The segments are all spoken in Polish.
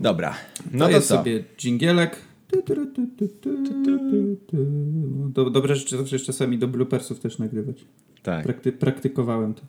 Dobra. No to, sobie dżingielek. Dobre rzeczy zawsze czasami do bloopersów też nagrywać. Tak. Prakty praktykowałem to.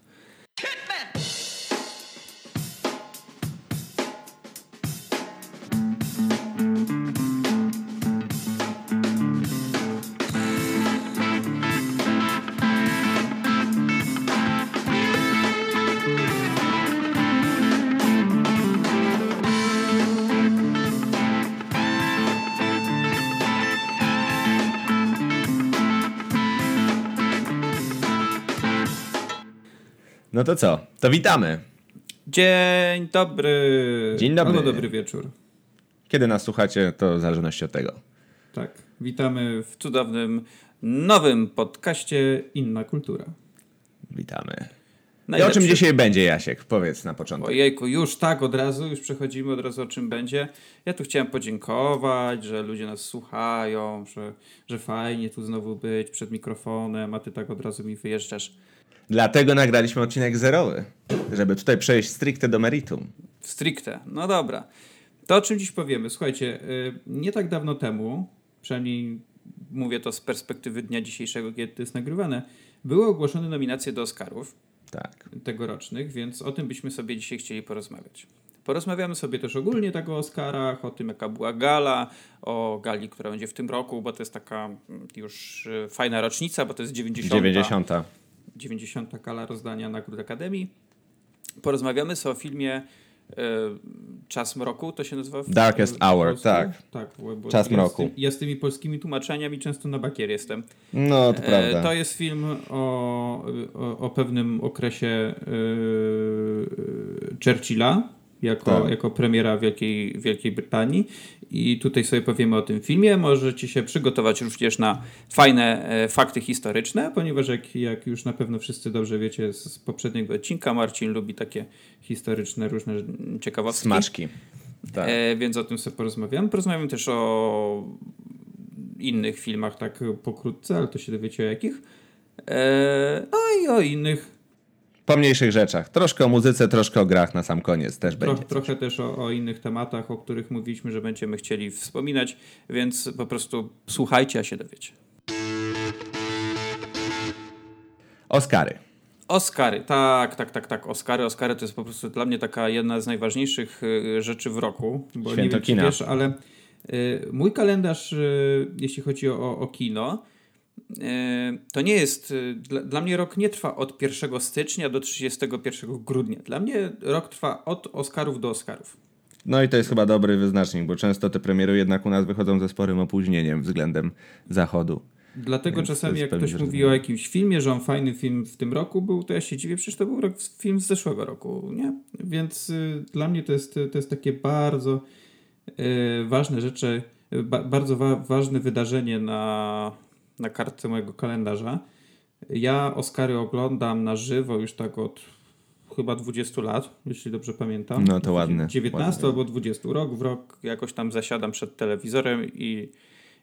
No to co? To witamy. Dzień dobry. Dzień dobry. Albo dobry wieczór. Kiedy nas słuchacie, to w zależności od tego. Tak. Witamy w cudownym, nowym podcaście Inna Kultura. Witamy. Najlepszy. I o czym dzisiaj będzie, Jasiek? Powiedz na początku. Ojejku, już tak od razu, już przechodzimy od razu o czym będzie. Ja tu chciałem podziękować, że ludzie nas słuchają, że, że fajnie tu znowu być przed mikrofonem, a ty tak od razu mi wyjeżdżasz. Dlatego nagraliśmy odcinek zerowy, żeby tutaj przejść stricte do meritum. Stricte, no dobra. To o czym dziś powiemy. Słuchajcie, y, nie tak dawno temu, przynajmniej mówię to z perspektywy dnia dzisiejszego, kiedy to jest nagrywane, były ogłoszone nominacje do Oscarów tak. tegorocznych, więc o tym byśmy sobie dzisiaj chcieli porozmawiać. Porozmawiamy sobie też ogólnie tak o Oscarach, o tym jaka była gala, o gali, która będzie w tym roku, bo to jest taka już y, fajna rocznica, bo to jest 90. 90. 90. kala rozdania nagród Akademii. Porozmawiamy sobie o filmie e, Czas Mroku, to się nazywa? W, Darkest Hour, polsku? tak. tak Czas ja Mroku. Z ja z tymi polskimi tłumaczeniami często na bakier jestem. No, to prawda. E, to jest film o, o, o pewnym okresie e, Churchilla, jako, tak. jako premiera Wielkiej, Wielkiej Brytanii. I tutaj sobie powiemy o tym filmie. Możecie się przygotować również na fajne e, fakty historyczne, ponieważ jak, jak już na pewno wszyscy dobrze wiecie z, poprzedniego odcinka, Marcin lubi takie historyczne różne ciekawostki. Smaczki. Tak. E, więc o tym sobie porozmawiamy. Porozmawiamy też o innych filmach, tak pokrótce, ale to się dowiecie o jakich. E, no i o innych pomniejszych rzeczach. Troszkę o muzyce, troszkę o grach na sam koniec też Tro, będzie. Trochę też o, o, innych tematach, o których mówiliśmy, że będziemy chcieli wspominać, więc po prostu słuchajcie, a się dowiecie. Oscary. Oscary, tak, tak, tak, tak. Oscary, Oscary to jest po prostu dla mnie taka jedna z najważniejszych y, rzeczy w roku. Bo Święto nie wiem, kina. wiesz, ale y, mój kalendarz, y, jeśli chodzi o, o kino, to nie jest, e, dla, dla, mnie rok nie trwa od 1 stycznia do 31 grudnia. Dla mnie rok trwa od Oscarów do Oscarów. No i to jest chyba dobry wyznacznik, bo często te premiery jednak u nas wychodzą ze sporym opóźnieniem względem zachodu. Dlatego Więc czasami jak ktoś mówi o jakimś filmie, że on fajny film w tym roku był, to ja się dziwię, przecież to był rok, film z zeszłego roku, nie? Więc y, dla mnie to jest, to jest takie bardzo y, ważne rzeczy, ba, bardzo wa, ważne wydarzenie na, na kartce mojego kalendarza. Ja Oscary oglądam na żywo już tak od chyba 20 lat, jeśli dobrze pamiętam. No to ładne. 19 ładne. albo 20 rok w rok jakoś tam zasiadam przed telewizorem i,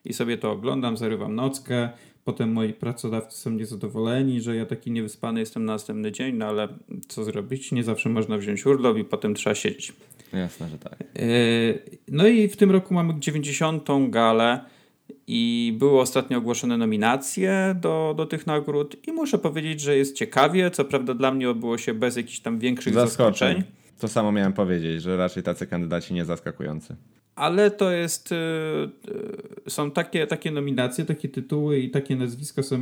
i sobie to oglądam, zarywam nockę. Potem moi pracodawcy są niezadowoleni, że ja taki niewyspany jestem na następny dzień, no ale co zrobić? Nie zawsze można wziąć urlop i potem trzeba siedzieć. Jasne, że tak. E, no i w tym roku mamy 90. galę i były ostatnio ogłoszone nominacje do, do tych nagród i muszę powiedzieć, że jest ciekawie. Co prawda dla mnie odbyło się bez jakichś tam większych zaskoczeń. zaskoczeń. To samo miałem powiedzieć, że raczej tacy kandydaci nie zaskakujący. Ale to jest. Yy, są takie, takie nominacje, takie tytuły i takie nazwiska są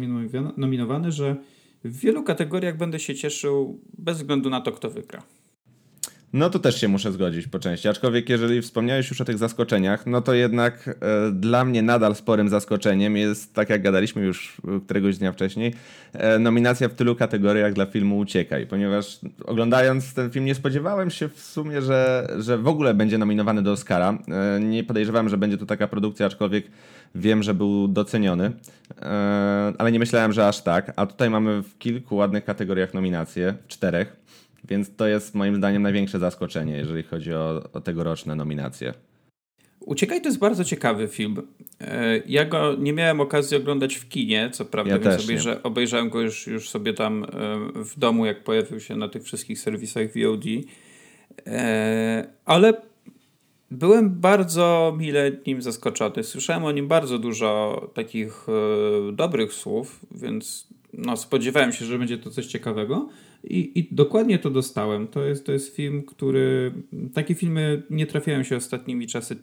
nominowane, że w wielu kategoriach będę się cieszył bez względu na to, kto wygra. No to też się muszę zgodzić po części. Aczkolwiek jeżeli wspomniałeś już o tych zaskoczeniach, no to jednak e, dla mnie nadal sporym zaskoczeniem jest, tak jak gadaliśmy już któregoś dnia wcześniej, e, nominacja w tylu kategoriach dla filmu Uciekaj. Ponieważ oglądając ten film nie spodziewałem się w sumie, że, że w ogóle będzie nominowany do Oscara. E, nie podejrzewałem, że będzie to taka produkcja, aczkolwiek wiem, że był doceniony. E, ale nie myślałem, że aż tak. A tutaj mamy w kilku ładnych kategoriach nominacje, w czterech. Więc to jest moim zdaniem największe zaskoczenie, jeżeli chodzi o, o tegoroczne nominacje. Uciekaj to jest bardzo ciekawy film. E, ja go nie miałem okazji oglądać w kinie, co prawda, ja więc obejrza, obejrzałem go już, już sobie tam e, w domu, jak pojawił się na tych wszystkich serwisach VOD. E, ale Byłem bardzo mile nim zaskoczony. Słyszałem o nim bardzo dużo takich dobrych słów, więc no, spodziewałem się, że będzie to coś ciekawego. I, I dokładnie to dostałem. To jest, to jest film, który. Takie filmy nie trafiają się ostatnimi czasy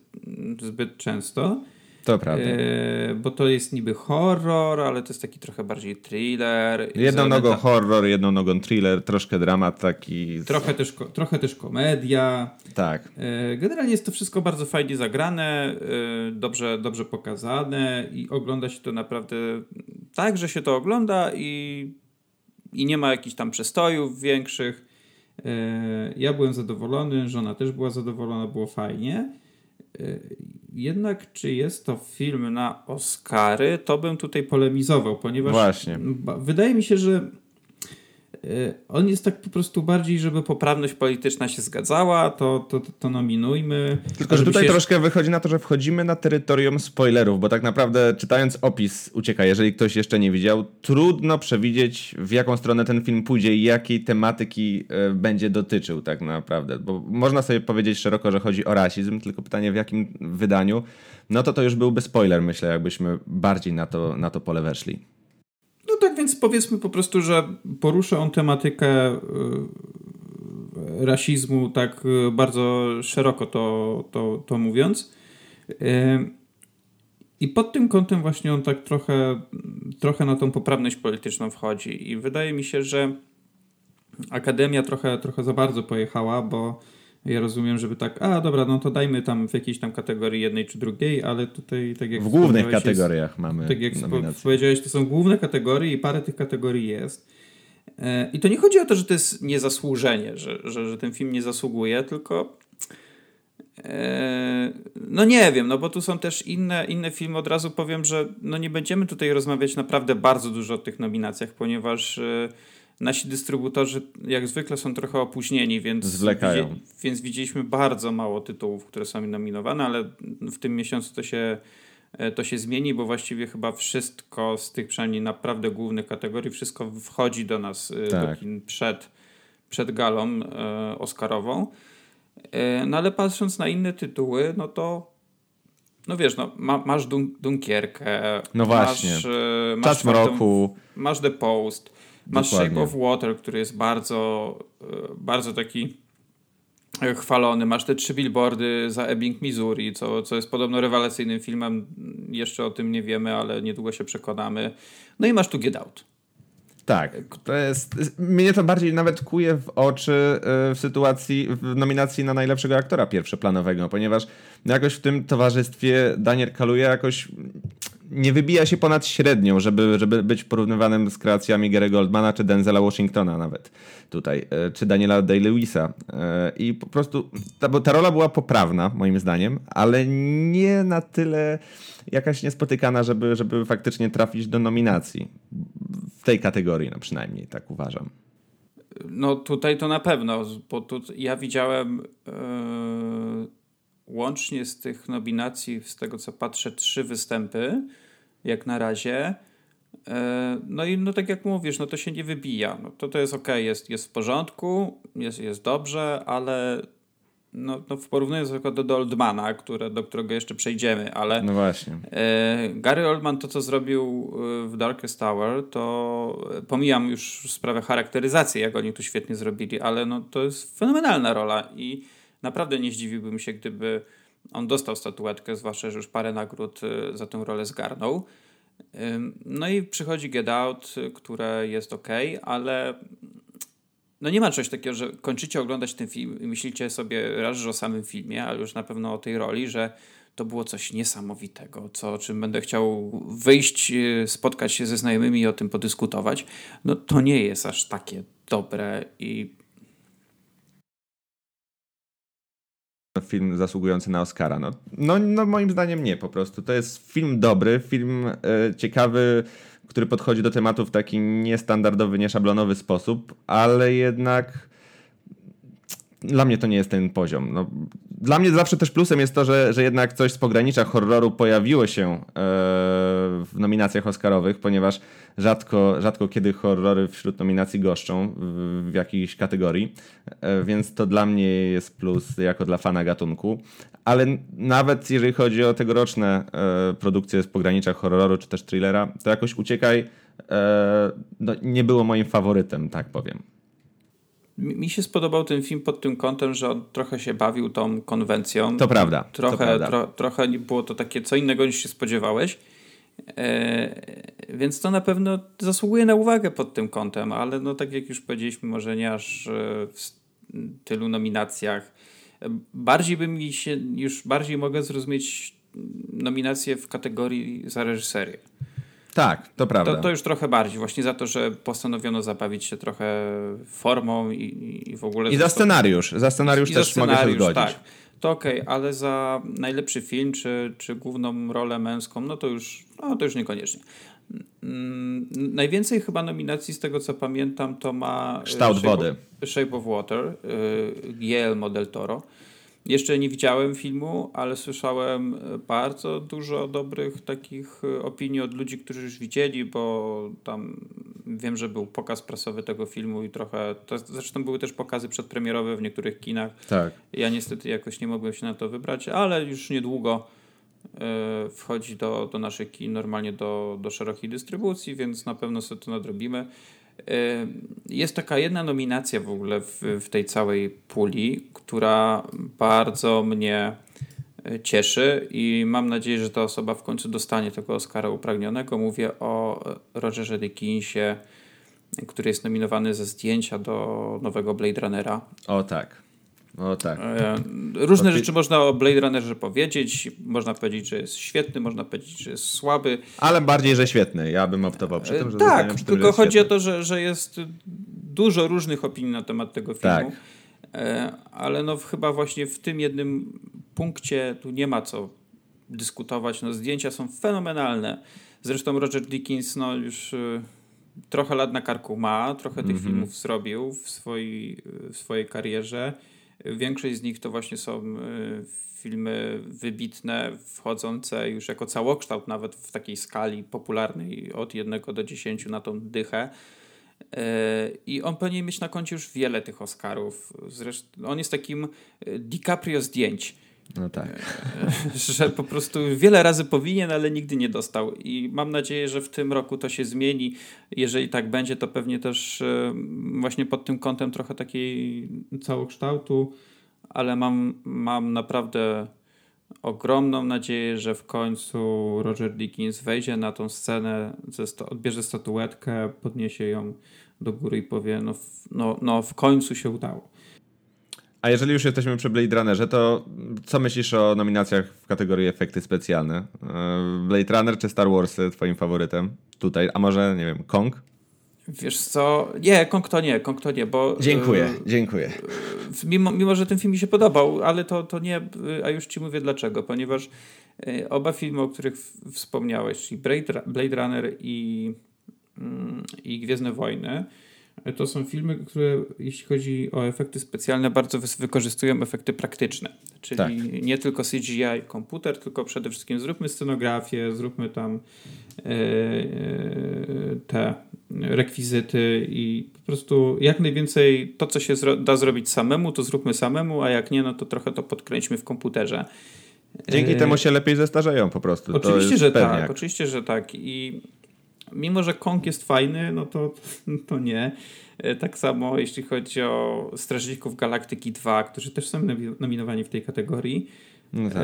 zbyt często. To prawda. E, bo to jest niby horror, ale to jest taki trochę bardziej thriller. Jedną nogą horror, jedną nogą thriller, troszkę dramat taki. Trochę też, trochę też komedia. Tak. E, generalnie jest to wszystko bardzo fajnie zagrane, e, dobrze, dobrze pokazane i ogląda się to naprawdę tak, że się to ogląda i, i nie ma jakichś tam przestojów większych. E, ja byłem zadowolony, żona też była zadowolona, było fajnie. E, jednak czy jest to film na Oscary, to bym tutaj polemizował, ponieważ Właśnie. wydaje mi się, że on jest tak po prostu bardziej, żeby poprawność polityczna się zgadzała, to, to, to nominujmy. Tylko, że tutaj się... troszkę wychodzi na to, że wchodzimy na terytorium spoilerów, bo tak naprawdę czytając opis ucieka, jeżeli ktoś jeszcze nie widział, trudno przewidzieć w jaką stronę ten film pójdzie i jakiej tematyki y, będzie dotyczył tak naprawdę, bo można sobie powiedzieć szeroko, że chodzi o rasizm, tylko pytanie w jakim wydaniu, no to to już byłby spoiler myślę, jakbyśmy bardziej na to, na to pole weszli. No tak więc powiedzmy po prostu, że porusza on tematykę y, rasizmu tak y, bardzo szeroko to, to, to mówiąc. Y, I pod tym kątem właśnie on tak trochę, trochę na tą poprawność polityczną wchodzi. I wydaje mi się, że Akademia trochę, trochę za bardzo pojechała, bo ja rozumiem, żeby tak, a dobra, no to dajmy tam w jakiejś tam kategorii jednej czy drugiej, ale tutaj tak jak W głównych kategoriach jest, mamy Tak jak powiedziałeś, to są główne kategorie i parę tych kategorii jest. E, I to nie chodzi o to, że to jest niezasłużenie, że, że, że ten film nie zasługuje, tylko e, no nie wiem, no bo tu są też inne, inne filmy. Od razu powiem, że no nie będziemy tutaj rozmawiać naprawdę bardzo dużo o tych nominacjach, ponieważ e, nasi dystrybutorzy jak zwykle są trochę opóźnieni, więc, Zwlekają. Widzi, więc widzieliśmy bardzo mało tytułów, które są nominowane, ale w tym miesiącu to się, e, to się zmieni, bo właściwie chyba wszystko z tych przynajmniej naprawdę głównych kategorii, wszystko wchodzi do nas e, tak. do kin przed, przed galą e, Oscarową. E, no ale patrząc na inne tytuły, no to no wiesz, no, ma, masz Dun Dunkierkę, no właśnie. masz, e, masz, Czas mroku. masz The Post, Masz Shape of Water, który jest bardzo, e, bardzo taki e, chwalony. Masz te trzy billboardy za Ebbing, Missouri, co, co jest podobno rewelacyjnym filmem. Jeszcze o tym nie wiemy, ale niedługo się przekonamy. No i masz tu Get Out. Tak, to jest. Mnie to bardziej nawet kuje w oczy e, w sytuacji, w nominacji na najlepszego aktora pierwszoplanowego, ponieważ jakoś w tym towarzystwie Daniel Kaluja jakoś nie wybija się ponad średnią, żeby, żeby być porównywanym z kreacjami Gary Goldmana czy Denzela Washingtona nawet tutaj, e, czy Daniela Day-Lewisa. E, I po prostu ta, bo ta rola była poprawna, moim zdaniem, ale nie na tyle jakaś niespotykana, żeby, żeby faktycznie trafić do nominacji. W tej kategorii, no przynajmniej, tak uważam. No tutaj to na pewno, bo tu ja widziałem yy, łącznie z tych nominacji, z tego co patrzę, trzy występy, jak na razie. E, no i no tak jak mówisz, no to się nie wybija. No to to jest ok, jest, jest w porządku, jest, jest dobrze, ale no, no w porównaniu do, do Oldmana, które, do którego jeszcze przejdziemy, ale no właśnie. E, Gary Oldman to, co zrobił e, w Darkest Tower, to pomijam już sprawę charakteryzacji, jak oni to świetnie zrobili, ale no, to jest fenomenalna rola i naprawdę nie zdziwiłbym się, gdyby on dostał statuetkę, zwłaszcza, że już parę nagród e, za tę rolę zgarnął. No i przychodzi Get Out, które jest ok, ale no nie ma czegoś takiego, że kończycie oglądać ten film i myślicie sobie raz, że o samym filmie, ale już na pewno o tej roli, że to było coś niesamowitego, co, o czym będę chciał wyjść, e, spotkać się ze znajomymi i o tym podyskutować. No to nie jest aż takie dobre i film zasługujący na Oscara. No, no, no moim zdaniem nie po prostu. To jest film dobry, film e, ciekawy, który podchodzi do tematu w taki niestandardowy, nieszablonowy sposób, ale jednak dla mnie to nie jest ten poziom. No, dla mnie zawsze też plusem jest to, że, że jednak coś z pogranicza horroru pojawiło się e, w nominacjach Oscarowych, ponieważ rzadko, rzadko kiedy horrory wśród nominacji goszczą w, w jakiejś kategorii, e, więc to dla mnie jest plus jako dla fana gatunku. ale nawet jeżeli chodzi o tegoroczne e, produkcje z pogranicza horroru czy też thrillera, to jakoś Uciekaj no, nie było moim faworytem, tak powiem. Mi się spodobał ten film pod tym kątem, że on trochę się bawił tą konwencją. To prawda. Trochę, to prawda. Tro, trochę było to takie co innego niż się spodziewałeś. E, więc to na pewno zasługuje na uwagę pod tym kątem, ale no tak jak już powiedzieliśmy, może nie aż e, w tylu nominacjach. Bardziej by mi się, już bardziej mogę zrozumieć nominację w kategorii za reżyserię. Tak, to prawda. To, to już trochę bardziej, właśnie za to, że postanowiono zabawić się trochę formą i, i w ogóle... I za scenariusz, za scenariusz I też za scenariusz, mogę się zgodzić. Tak, to okej, okay, ale za najlepszy film czy, czy główną rolę męską, no to już, no to już niekoniecznie. Mm, najwięcej chyba nominacji z tego co pamiętam to ma... Kształt Shape wody. Of, Shape of Water, y, Guillermo del Toro. Jeszcze nie widziałem filmu, ale słyszałem e, bardzo dużo dobrych takich e, opinii od ludzi, którzy już widzieli, bo tam wiem, że był pokaz prasowy tego filmu i trochę. To, zresztą były też pokazy przedpremierowe w niektórych kinach. Tak. Ja niestety jakoś nie mogłem się na to wybrać, ale już niedługo e, wchodzi do, do naszych kin, normalnie do, do szerokiej dystrybucji, więc na pewno sobie to nadrobimy. Jest taka jedna nominacja w ogóle w, w tej całej puli, która bardzo mnie e, cieszy i mam nadzieję, że ta osoba w końcu dostanie tego Oscara upragnionego. Mówię o Rogerze Dickinsie, który jest nominowany ze zdjęcia do nowego Blade Runnera. O tak. O tak. E, różne rzeczy można o Blade Runnerze powiedzieć. Można powiedzieć, że jest świetny, można powiedzieć, że jest słaby. Ale bardziej, że świetny. Ja bym optował przy tym, że Tak, przy tym, tylko chodzi świetny. o to, że, że jest dużo różnych opinii na temat tego filmu. Tak. E, ale no chyba właśnie w tym jednym punkcie tu nie ma co dyskutować. No, zdjęcia są fenomenalne. Zresztą Roger Dickens no, już e, trochę lat na karku ma, trochę tych mm -hmm. filmów zrobił w swojej, w swojej karierze. Większość z nich to właśnie są e, filmy wybitne, wchodzące już jako całokształt, nawet w takiej skali popularnej od 1 do 10 na tą dychę. E, I on powinien mieć na koncie już wiele tych Oscarów. Zresztą on jest takim e, DiCaprio zdjęć. No tak. Że po prostu wiele razy powinien, ale nigdy nie dostał. I mam nadzieję, że w tym roku to się zmieni. Jeżeli tak będzie, to pewnie też e, właśnie pod tym kątem trochę takiej całokształtu, ale mam, mam naprawdę ogromną nadzieję, że w końcu Roger Dickens wejdzie na tą scenę, odbierze statuetkę, podniesie ją do góry i powie, no, no, no w końcu się udało. A jeżeli już jesteśmy przy Blade Runnerze, to co myślisz o nominacjach w kategorii efekty specjalne? E, Blade Runner czy Star Wars twoim faworytem tutaj? A może, nie wiem, Kong? Wiesz co, nie, Kong nie, Kong nie, bo... Dziękuję, yy, dziękuję. Mimo, mimo, że ten film mi się podobał, ale to, to nie, a już ci mówię dlaczego, ponieważ yy, oba filmy, o których wspomniałeś, czyli Blade, Blade Runner i, yy, i Gwiezdne Wojny, to są filmy, które jeśli chodzi o efekty specjalne, bardzo wykorzystują efekty praktyczne. Czyli tak. nie tylko CGI komputer, tylko przede wszystkim zróbmy scenografię, zróbmy tam e, e, te rekwizyty i po prostu jak najwięcej to, co się da zrobić samemu, to zróbmy samemu, a jak nie, no to trochę to podkręćmy w komputerze. Dzięki e, temu się lepiej zestarzeją po prostu. Oczywiście, że pewniak. tak. Oczywiście, że tak. I mimo, że Kong jest fajny, no to, to nie. E, tak samo jeśli chodzi o Strażników Galaktyki 2, którzy też są nominowani w tej kategorii. No, tak.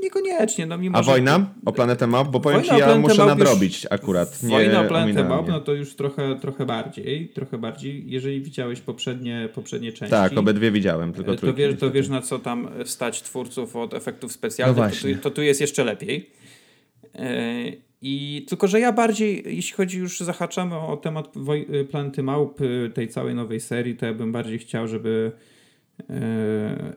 E, no niekoniecznie. No, mimo, A wojna o planetę map? Bo powiem wojna ci, ja muszę nadrobić już, akurat. Wojna o planetę map, no to już trochę, trochę bardziej. Trochę bardziej. Jeżeli widziałeś poprzednie, poprzednie części. Tak, obydwie widziałem, tylko to wiesz, to wiesz na co tam stać twórców od efektów specjalnych. No to, tu, to tu jest jeszcze lepiej. E, i tylko, że ja bardziej, jeśli chodzi już zahaczamy o temat y, Planety Małp, tej całej nowej serii, to ja bym bardziej chciał, żeby e,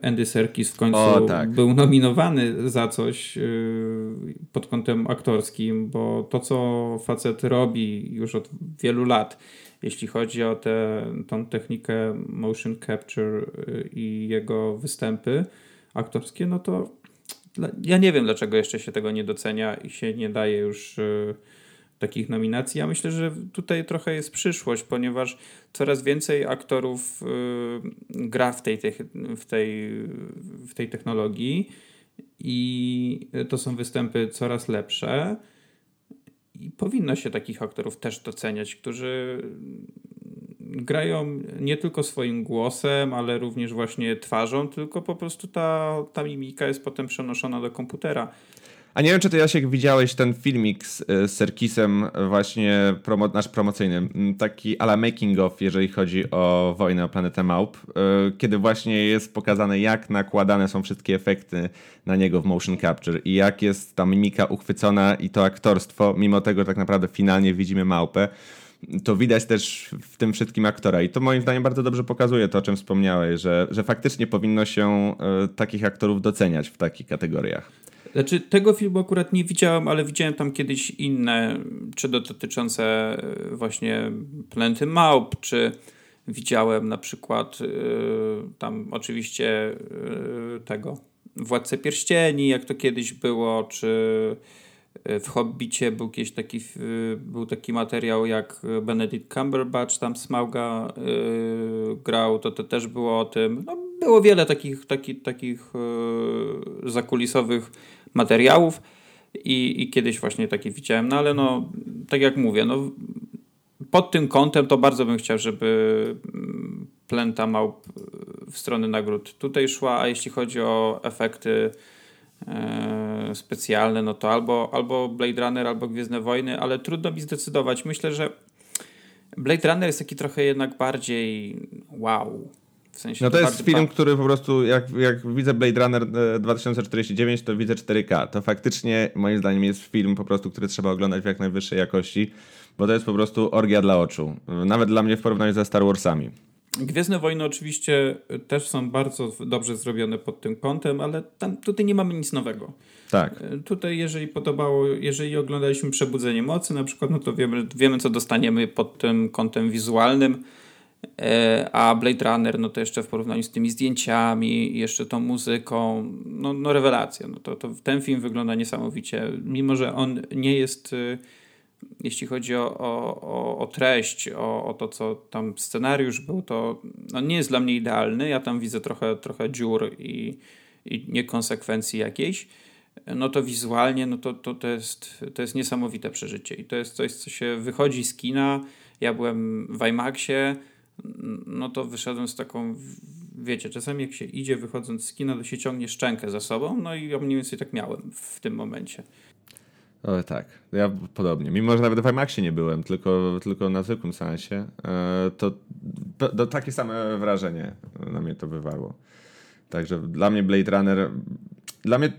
Andy Serkis w końcu o, tak. był nominowany za coś y, pod kątem aktorskim, bo to, co facet robi już od wielu lat, jeśli chodzi o tę tą technikę motion capture y, i jego występy aktorskie, no to ja nie wiem, dlaczego jeszcze się tego nie docenia i się nie daje już y, takich nominacji. Ja myślę, że tutaj trochę jest przyszłość, ponieważ coraz więcej aktorów y, gra w tej, w, tej, w tej technologii i to są występy coraz lepsze. I powinno się takich aktorów też doceniać, którzy grają nie tylko swoim głosem, ale również właśnie twarzą, tylko po prostu ta, ta mimika jest potem przenoszona do komputera. A nie wiem, czy ty, Jasiek, widziałeś ten filmik z, z Serkisem właśnie promo, nasz promocyjny, taki ala making of, jeżeli chodzi o wojnę o planetę Małp, e, kiedy właśnie jest pokazane, jak nakładane są wszystkie efekty na niego w motion capture i jak jest ta mimika uchwycona i to aktorstwo, mimo tego tak naprawdę finalnie widzimy małpę to widać też w tym wszystkim aktora. I to moim zdaniem bardzo dobrze pokazuje to, o czym wspomniałeś, że, że faktycznie powinno się y, takich aktorów doceniać w takich kategoriach. Znaczy, tego filmu akurat nie widziałem, ale widziałem tam kiedyś inne, czy dotyczące e, właśnie planety małp, czy widziałem na przykład y, tam oczywiście y, tego Władcę Pierścieni, jak to kiedyś było, czy w Hobbicie był kiedyś taki, był taki materiał, jak Benedict Cumberbatch tam Smauga grał, to, to też było o tym. No, było wiele takich, taki, takich zakulisowych materiałów i, i kiedyś właśnie takie widziałem, no ale no, tak jak mówię, no, pod tym kątem to bardzo bym chciał, żeby mm, Plenta Małp w stronę nagród tutaj szła, a jeśli chodzi o efekty E, specjalne, no to albo, albo Blade Runner, albo Gwiezdne Wojny, ale trudno mi zdecydować. Myślę, że Blade Runner jest taki trochę jednak bardziej wow. W sensie no to, to jest film, który po prostu, jak, jak widzę Blade Runner 2049, e, to widzę 4K. To faktycznie moim zdaniem jest film po prostu, który trzeba oglądać w jak najwyższej jakości, bo to jest po prostu orgia dla oczu. Nawet dla mnie w porównaniu ze Star Warsami. Gwiezdne Wojny oczywiście też są bardzo dobrze zrobione pod tym kątem, ale tam, tutaj nie mamy nic nowego. Tak. E, tutaj jeżeli podobało, jeżeli oglądaliśmy Przebudzenie Mocy na przykład, no to wiemy, wiemy co dostaniemy pod tym kątem wizualnym, e, a Blade Runner, no to jeszcze w porównaniu z tymi zdjęciami, jeszcze tą muzyką, no, no rewelacja. No to, to ten film wygląda niesamowicie, mimo że on nie jest e, jeśli chodzi o, o, o treść, o, o to, co tam scenariusz był, to no nie jest dla mnie idealny. Ja tam widzę trochę, trochę dziur i, i niekonsekwencji jakiejś. No to wizualnie, no to, to, to, jest, to jest niesamowite przeżycie. I to jest coś, co się wychodzi z kina. Ja byłem w IMAXie, no to wyszedłem z taką wiecie, czasami jak się idzie wychodząc z kina, to się ciągnie szczękę za sobą, no i ja mniej więcej tak miałem w tym momencie. O, tak, ja podobnie. Mimo, że nawet w IMAXie nie byłem, tylko, tylko na zwykłym sensie, to, to takie same wrażenie na mnie to wywarło. Także dla mnie Blade Runner, dla mnie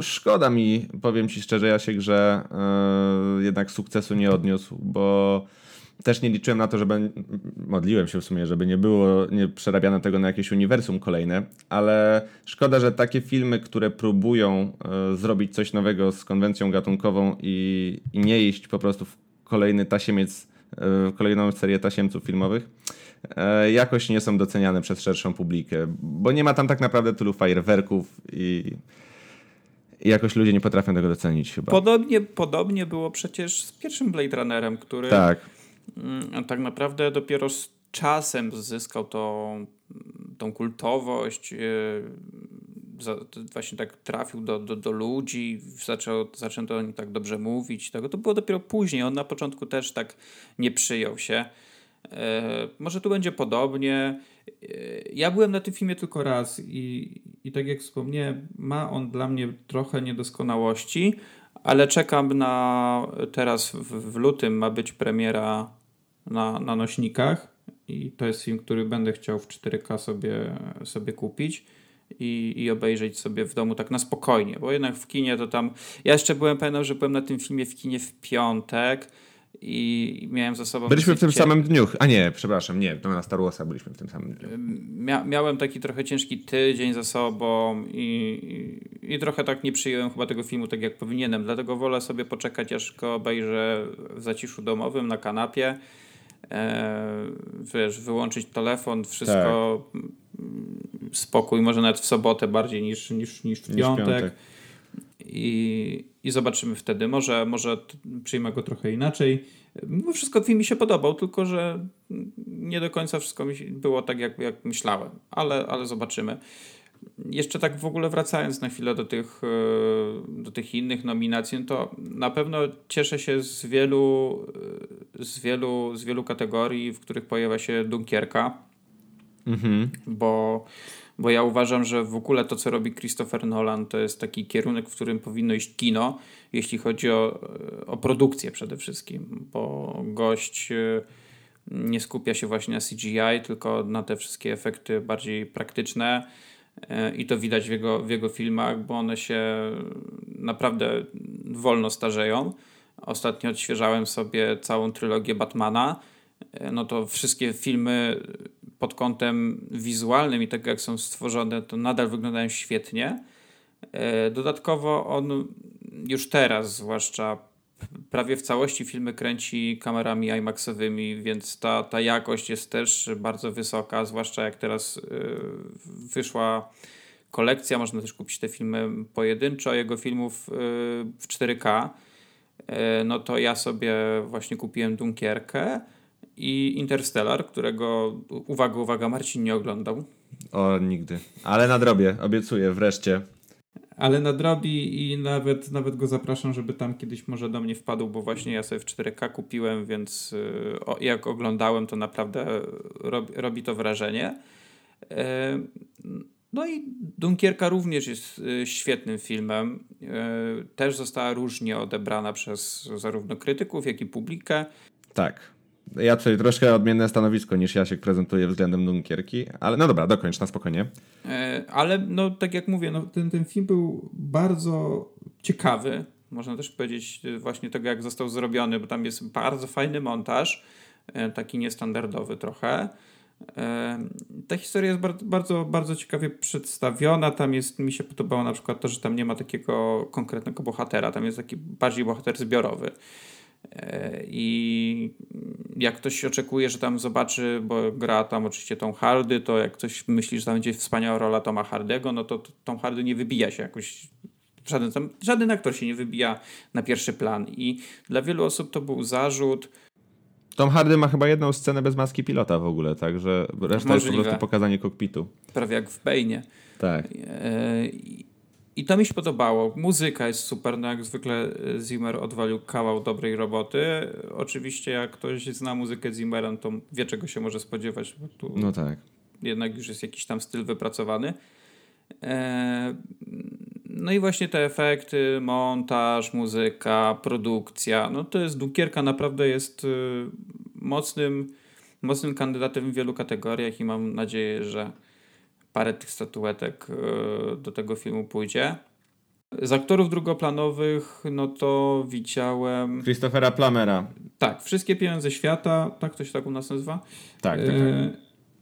szkoda mi, powiem ci szczerze, Jasiek, że jednak sukcesu nie odniósł, bo też nie liczyłem na to, żeby. Modliłem się w sumie, żeby nie było nie przerabiane tego na jakieś uniwersum kolejne, ale szkoda, że takie filmy, które próbują e, zrobić coś nowego z konwencją gatunkową i, i nie iść po prostu w kolejny tasiemiec, e, kolejną serię tasiemców filmowych, e, jakoś nie są doceniane przez szerszą publikę, bo nie ma tam tak naprawdę tylu fajerwerków i. Jakoś ludzie nie potrafią tego docenić chyba. Podobnie, podobnie było przecież z pierwszym Blade Runnerem, który tak tak naprawdę dopiero z czasem zyskał tą, tą kultowość, yy, właśnie tak trafił do, do, do ludzi, zaczął, zaczęto o nim tak dobrze mówić. Tego to było dopiero później. On na początku też tak nie przyjął się. Yy, może tu będzie podobnie. Yy, ja byłem na tym filmie tylko raz i, i tak jak wspomniałem, ma on dla mnie trochę niedoskonałości, ale czekam na teraz w, w lutym ma być premiera na, na nośnikach i to jest film, który będę chciał w 4K sobie, sobie kupić i, i obejrzeć sobie w domu tak na spokojnie, bo jednak w kinie to tam... Ja jeszcze byłem pewien, że byłem na tym filmie w kinie w piątek i miałem za sobą... Byliśmy w tym samym dniu. A nie, przepraszam, nie, to na Star Warsa byliśmy w tym samym dniu. Mia miałem taki trochę ciężki tydzień za sobą i, i, i, trochę tak nie przyjąłem chyba tego filmu tak jak powinienem, dlatego wolę sobie poczekać aż go obejrzę w zaciszu domowym na kanapie e, wiesz, wyłączyć telefon, wszystko tak. spokój, może nawet w sobotę bardziej niż, niż, niż w niż piątek. I, i zobaczymy wtedy. Może, może przyjmę go trochę inaczej. Mimo wszystko film mi się podobał, tylko że nie do końca wszystko mi było tak, jak, jak myślałem, ale, ale zobaczymy. Jeszcze tak w ogóle wracając na chwilę do tych, e, do tych innych nominacji, no to na pewno cieszę się z wielu, e, z wielu, z wielu kategorii, w których pojawia się Dunkierka, mhm. bo bo ja uważam, że w ogóle to, co robi Christopher Nolan, to jest taki kierunek, w którym powinno iść kino, jeśli chodzi o, o produkcję przede wszystkim, bo gość e, nie skupia się właśnie na CGI, tylko na te wszystkie efekty bardziej praktyczne. E, I to widać w jego, w jego filmach, bo one się naprawdę wolno starzeją. Ostatnio odświeżałem sobie całą trylogię Batmana. E, no to wszystkie filmy pod kątem wizualnym i tego, jak są stworzone, to nadal wyglądają świetnie. E, dodatkowo on już teraz, zwłaszcza prawie w całości filmy kręci kamerami IMAXowymi, więc ta, ta jakość jest też bardzo wysoka, zwłaszcza jak teraz e, wyszła kolekcja, można też kupić te filmy pojedynczo, jego filmów e, w 4K. No to ja sobie właśnie kupiłem Dunkierkę i Interstellar, którego, uwaga, uwaga, Marcin nie oglądał. O, nigdy. Ale nadrobię, obiecuję, wreszcie. Ale nadrobi i nawet, nawet go zapraszam, żeby tam kiedyś może do mnie wpadł, bo właśnie ja sobie w 4K kupiłem, więc o, jak oglądałem, to naprawdę robi, robi to wrażenie. E, no i Dunkierka również jest y, świetnym filmem. E, też została różnie odebrana przez zarówno krytyków, jak i publikę. Tak. Ja tutaj troszkę odmienne stanowisko niż Jasiek prezentuje względem Dunkierki, ale no dobra, dokończ na spokojnie. E, ale no tak jak mówię, no, ten, ten film był bardzo ciekawy. Można też powiedzieć e, właśnie tego, jak został zrobiony, bo tam jest bardzo fajny montaż, e, taki niestandardowy trochę. Ta historia jest bardzo, bardzo, bardzo ciekawie przedstawiona. Tam jest, mi się podobało na przykład to, że tam nie ma takiego konkretnego bohatera, tam jest taki bardziej bohater zbiorowy. I jak ktoś oczekuje, że tam zobaczy, bo gra tam oczywiście Tom Hardy, to jak ktoś myśli, że tam będzie wspaniała rola Toma Hardego, no to Tom Hardy nie wybija się jakoś żaden, tam, żaden aktor się nie wybija na pierwszy plan i dla wielu osób to był zarzut. Tom Hardy ma chyba jedną scenę bez maski pilota w ogóle, także reszta Możliwe. jest po prostu pokazanie kokpitu. Prawie jak w Bejnie. Tak. E, i to mi się podobało. Muzyka jest super, no jak zwykle e, Zimmer odwalił kawał dobrej roboty. Oczywiście jak ktoś zna muzykę Zimmera, to wie czego się może spodziewać, bo tu no tak. jednak już jest jakiś tam styl wypracowany. E, no i właśnie te efekty, montaż, muzyka, produkcja, no to jest Dunkierka naprawdę jest e, mocnym, mocnym kandydatem w wielu kategoriach i mam nadzieję, że parę tych statuetek e, do tego filmu pójdzie. Z aktorów drugoplanowych, no to widziałem. Christophera Plamera. Tak, wszystkie pieniądze świata, tak to się tak u nas nazywa. Tak, tak. tak. E,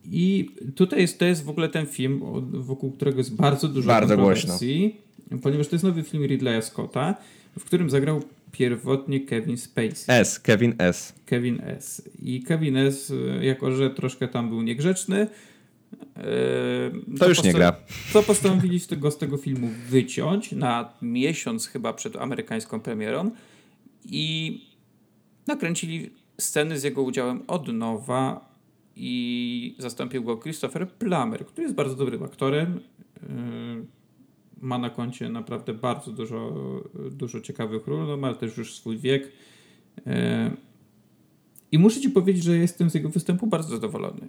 I tutaj jest, to jest w ogóle ten film, wokół którego jest bardzo dużo bardzo głośno. ponieważ to jest nowy film Ridleya Scotta, w którym zagrał pierwotnie Kevin Spacey. S, Kevin S. Kevin S. I Kevin S, e, jako że troszkę tam był niegrzeczny, Yy, to już nie gra. Co postanowili z tego, z tego filmu wyciąć na miesiąc chyba przed amerykańską premierą i nakręcili sceny z jego udziałem od nowa i zastąpił go Christopher Plummer, który jest bardzo dobrym aktorem. Yy, ma na koncie naprawdę bardzo dużo, dużo ciekawych ról, no, ma też już swój wiek. Yy, i muszę ci powiedzieć, że jestem z jego występu bardzo zadowolony.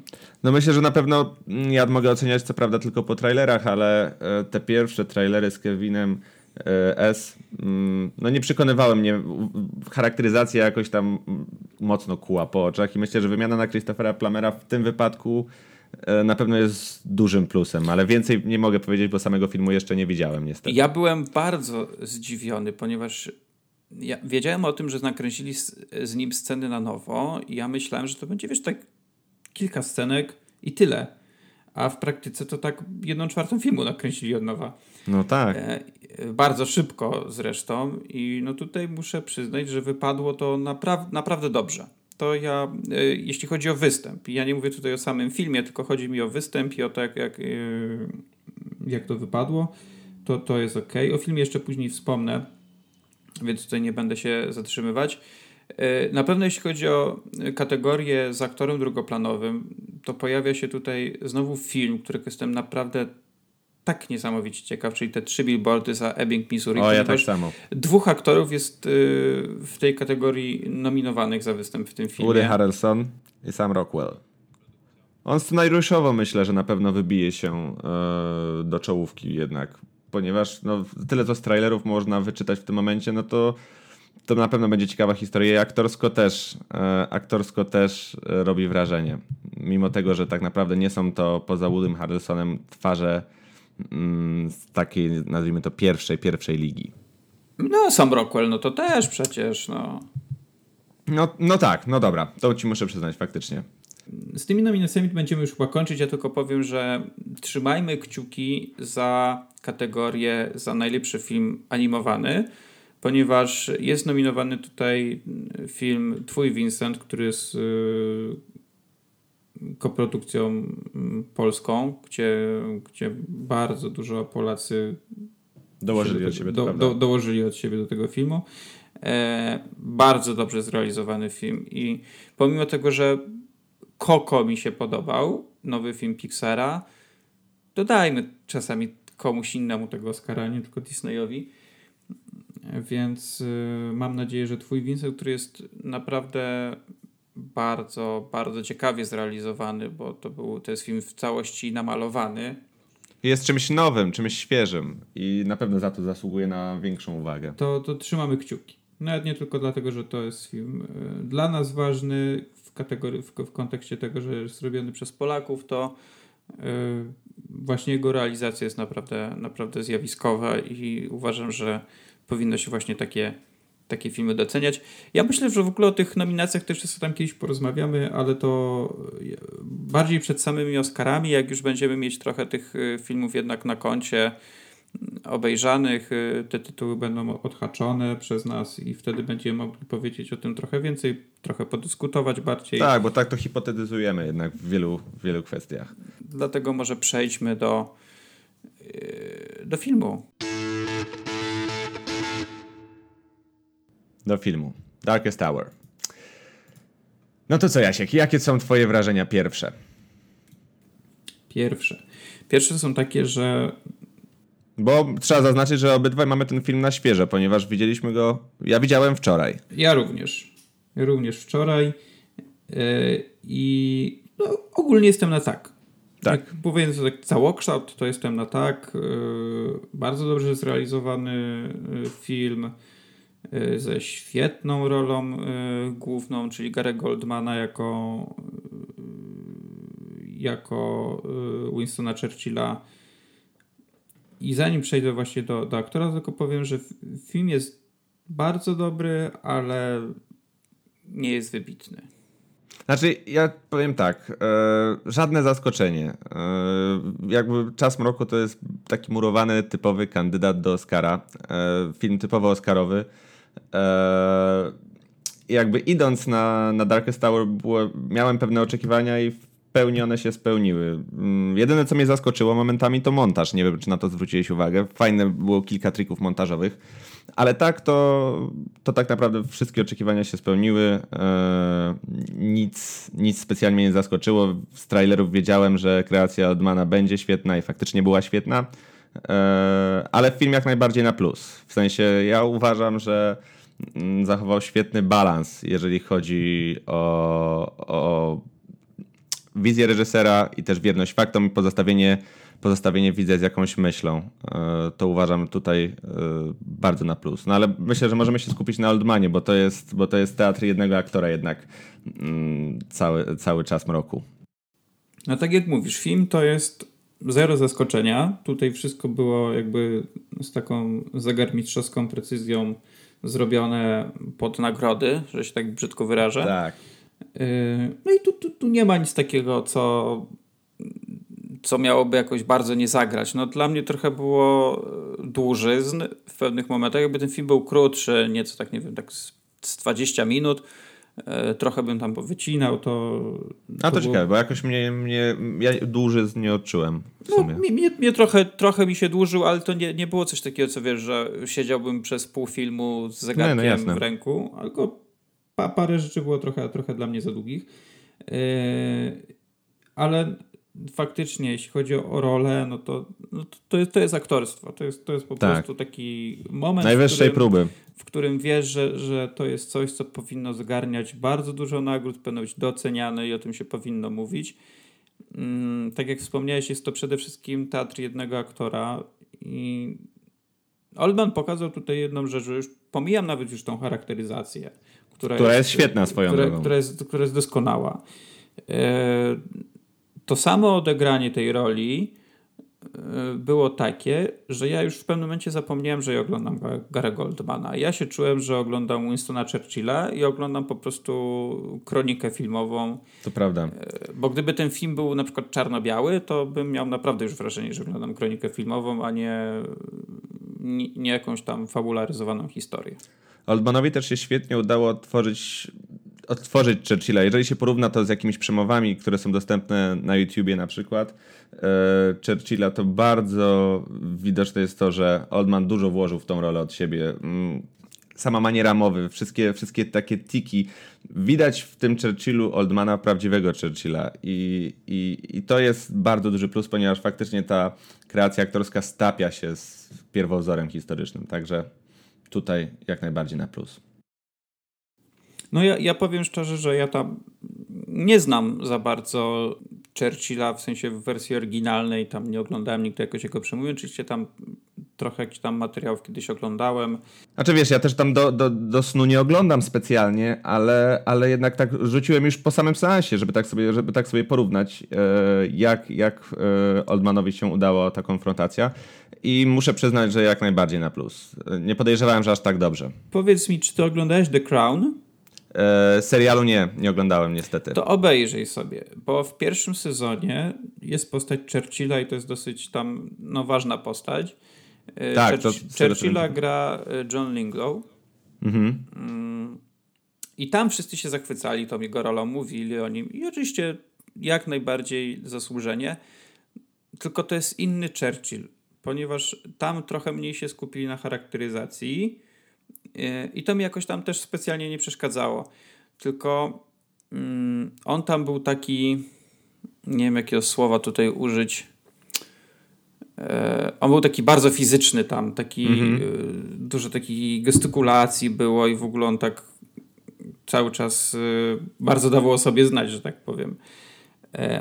No myślę, że na pewno mm, ja mogę oceniać co prawda tylko po trailerach, ale e, te pierwsze trailery z Kevinem e, S, mm, no nie przekonywały mnie. Charakteryzacja jakoś tam mm, mocno kuła po oczach i myślę, że wymiana na Christophera Plamera w tym wypadku e, na pewno jest dużym plusem, ale więcej nie mogę powiedzieć, bo samego filmu jeszcze nie widziałem niestety. Ja byłem bardzo zdziwiony, ponieważ ja wiedziałem o tym, że nakręcili z, z, nim sceny na nowo i ja myślałem, że to będzie, wiesz, tak kilka scenek i tyle. A w praktyce to tak jedną czwartą filmu nakręcili od nowa. No tak. E, bardzo szybko zresztą i no tutaj muszę przyznać, że wypadło to napra naprawdę dobrze. To ja, e, jeśli chodzi o występ, ja nie mówię tutaj o samym filmie, tylko chodzi mi o występ i o to, jak, jak, e, jak to wypadło to, to jest ok. O filmie jeszcze później wspomnę, więc tutaj nie będę się zatrzymywać. E, na pewno jeśli chodzi o kategorię z aktorem drugoplanowym, to pojawia się tutaj znowu film, którego jestem naprawdę tak niesamowicie ciekaw, czyli te trzy billboardy za Ebbing, Missouri. O, ja tak samo. Dwóch aktorów jest y, w tej kategorii nominowanych za występ w tym filmie. Woody Harrelson i Sam Rockwell. On scenariuszowo myślę, że na pewno wybije się y, do czołówki jednak, ponieważ no, tyle co z trailerów można wyczytać w tym momencie, no to to na pewno będzie ciekawa historia. I aktorsko też, e, aktorsko też e, robi wrażenie. Mimo tego, że tak naprawdę nie są to poza Woodym Harrelsonem twarze mm, z takiej, nazwijmy to, pierwszej, pierwszej ligi. No, sam Rockwell, no to też przecież, no. No, no tak, no dobra, to ci muszę przyznać faktycznie. Z tymi nominacjami będziemy już chyba kończyć. Ja tylko powiem, że trzymajmy kciuki za kategorię za najlepszy film animowany ponieważ jest nominowany tutaj film Twój Vincent, który jest y, koprodukcją mm, polską, gdzie, gdzie bardzo dużo Polacy dołożyli od siebie, do, do, dołożyli od siebie do tego filmu. E, bardzo dobrze zrealizowany film i pomimo tego, że Koko mi się podobał, nowy film Pixara, dodajmy czasami komuś innemu tego Oscara, nie tylko Disneyowi więc y, mam nadzieję, że Twój Vincent, który jest naprawdę bardzo, bardzo ciekawie zrealizowany, bo to, był, to jest film w całości namalowany. Jest czymś nowym, czymś świeżym i na pewno za to zasługuje na większą uwagę. To, to trzymamy kciuki. Nawet nie tylko dlatego, że to jest film y, dla nas ważny w, kategorii, w, w kontekście tego, że jest zrobiony przez Polaków, to yy, właśnie jego realizacja jest naprawdę, naprawdę zjawiskowa i uważam, że powinno się właśnie takie, takie filmy doceniać. Ja myślę, że w ogóle o tych nominacjach też jeszcze tam kiedyś porozmawiamy, ale to bardziej przed samymi Oscarami, jak już będziemy mieć trochę tych y, filmów jednak na koncie obejrzanych, y, te tytuły będą odhaczone przez nas i wtedy będziemy mogli powiedzieć o tym trochę więcej, trochę podyskutować bardziej. Tak, bo tak to hipotetyzujemy jednak w wielu, w wielu kwestiach. Dlatego może przejdźmy do, y, do filmu. do filmu. Darkest Tower. No to co, Jasiek, jakie są twoje wrażenia pierwsze? Pierwsze. Pierwsze są takie, że... Bo trzeba zaznaczyć, że obydwaj mamy ten film na świeżo, ponieważ widzieliśmy go... Ja widziałem wczoraj. Ja również. Ja również wczoraj. Yy, I no, ogólnie jestem na tak. Tak. Jak powiem, że tak całokształt, to jestem na tak. Yy, bardzo dobrze zrealizowany yy, film. Y, ze świetną rolą główną, czyli Gary Goldmana jako, jako Winstona Churchilla. I zanim przejdę właśnie do, do aktora, tylko powiem, że film jest bardzo dobry, ale nie jest wybitny. Znaczy, ja powiem tak, e, żadne zaskoczenie. E, jakby Czas Mroku to jest taki murowany, typowy kandydat do Oscara. E, film typowo Oscarowy. Eee, jakby idąc na, na Darkest Tower było, miałem pewne oczekiwania i pełni one się spełniły. Mm, jedyne co mnie zaskoczyło momentami to montaż. Nie wiem czy na to zwróciłeś uwagę. Fajne było kilka trików montażowych. Ale tak to, to tak naprawdę wszystkie oczekiwania się spełniły. Eee, nic, nic specjalnie mnie nie zaskoczyło. Z trailerów wiedziałem, że kreacja Odmana będzie świetna i faktycznie była świetna. E, ale film jak najbardziej na plus. W sensie ja uważam, że mm, zachował świetny balans, jeżeli chodzi o, o wizję reżysera i też wierność faktom i pozostawienie, pozostawienie widza z jakąś myślą. E, to uważam tutaj e, bardzo na plus. No ale myślę, że możemy się skupić na Oldmanie, bo to jest, bo to jest teatr jednego aktora jednak mm, cały, cały czas mroku. No tak jak mówisz, film to jest zero zaskoczenia. Tutaj wszystko było jakby z taką zegarmistrzowską precyzją zrobione pod nagrody, że się tak brzydko wyrażę. Tak. Y, no i tu, tu, tu nie ma nic takiego, co, co miałoby jakoś bardzo nie zagrać. No dla mnie trochę było dłużyzn w pewnych momentach. Jakby ten film był krótszy, nieco tak, nie wiem, tak z 20 minut, E, trochę bym tam wycinał, to. A to, to ciekawe, było... bo jakoś mnie, mnie ja dłuży nie odczułem. W no, sumie. No, mnie, mnie trochę, trochę mi się dłużył, ale to nie, nie było coś takiego, co wiesz, że siedziałbym przez pół filmu z zegarkiem no, w ręku, tylko pa, parę rzeczy było trochę, trochę dla mnie za długich. Yy, ale faktycznie, jeśli chodzi o rolę, no to, no to, jest, to jest aktorstwo. To jest, to jest po tak. prostu taki moment. Najwyższej w którym, próby. W którym wiesz, że, że to jest coś, co powinno zgarniać bardzo dużo nagród, powinno być doceniane i o tym się powinno mówić. Mm, tak jak wspomniałeś, jest to przede wszystkim teatr jednego aktora i Oldman pokazał tutaj jedną rzecz, że już pomijam nawet już tą charakteryzację, która, która jest, jest, świetna swoją która, drogą. Która jest, która jest doskonała. E, to samo odegranie tej roli e, było takie, że ja już w pewnym momencie zapomniałem, że ja oglądam Gary Goldmana. Ja się czułem, że oglądam Winstona Churchilla i oglądam po prostu kronikę filmową. To prawda. E, bo gdyby ten film był na przykład czarno-biały, to bym miał naprawdę już wrażenie, że oglądam kronikę filmową, a nie, nie jakąś tam fabularyzowaną historię. Oldmanowi też się świetnie udało tworzyć odtworzyć Churchilla. Jeżeli się porówna to z jakimiś przemowami, które są dostępne na YouTubie na przykład, e, Churchilla, to bardzo widoczne jest to, że Oldman dużo włożył w tą rolę od siebie. Mm, sama maniera mowy, wszystkie, wszystkie takie tiki. Widać w tym Churchillu Oldmana prawdziwego Churchilla I, i, i to jest bardzo duży plus, ponieważ faktycznie ta kreacja aktorska stapia się z pierwowzorem historycznym. Także tutaj jak najbardziej na plus. No ja, ja powiem szczerze, że ja tam nie znam za bardzo Churchilla, w sensie w wersji oryginalnej, tam nie oglądałem nigdy jakoś jego przemówień, oczywiście tam trochę jakichś tam materiałów kiedyś oglądałem. Znaczy wiesz, ja też tam do, do, do snu nie oglądam specjalnie, ale, ale jednak tak rzuciłem już po samym seansie, żeby tak sobie, żeby tak sobie porównać, e, jak, jak e, Oldmanowi się udała ta konfrontacja. I muszę przyznać, że jak najbardziej na plus. Nie podejrzewałem, że aż tak dobrze. Powiedz mi, czy ty oglądałeś The Crown? E, serialu nie, nie oglądałem niestety. To obejrzyj sobie, bo w pierwszym sezonie jest postać Churchilla i to jest dosyć tam no, ważna postać. E, tak, Church Churchilla gra e, John Linglow. Mhm. Mm, I tam wszyscy się zachwycali tą jego rolą, mówili o nim i oczywiście jak najbardziej zasłużenie. Tylko to jest inny Churchill, ponieważ tam trochę mniej się skupili na charakteryzacji i to mi jakoś tam też specjalnie nie przeszkadzało. Tylko mm, on tam był taki, nie wiem jakiego słowa tutaj użyć. E, on był taki bardzo fizyczny tam, taki mm -hmm. dużo takich gestykulacji było i w ogóle on tak cały czas e, bardzo dawał o sobie znać, że tak powiem.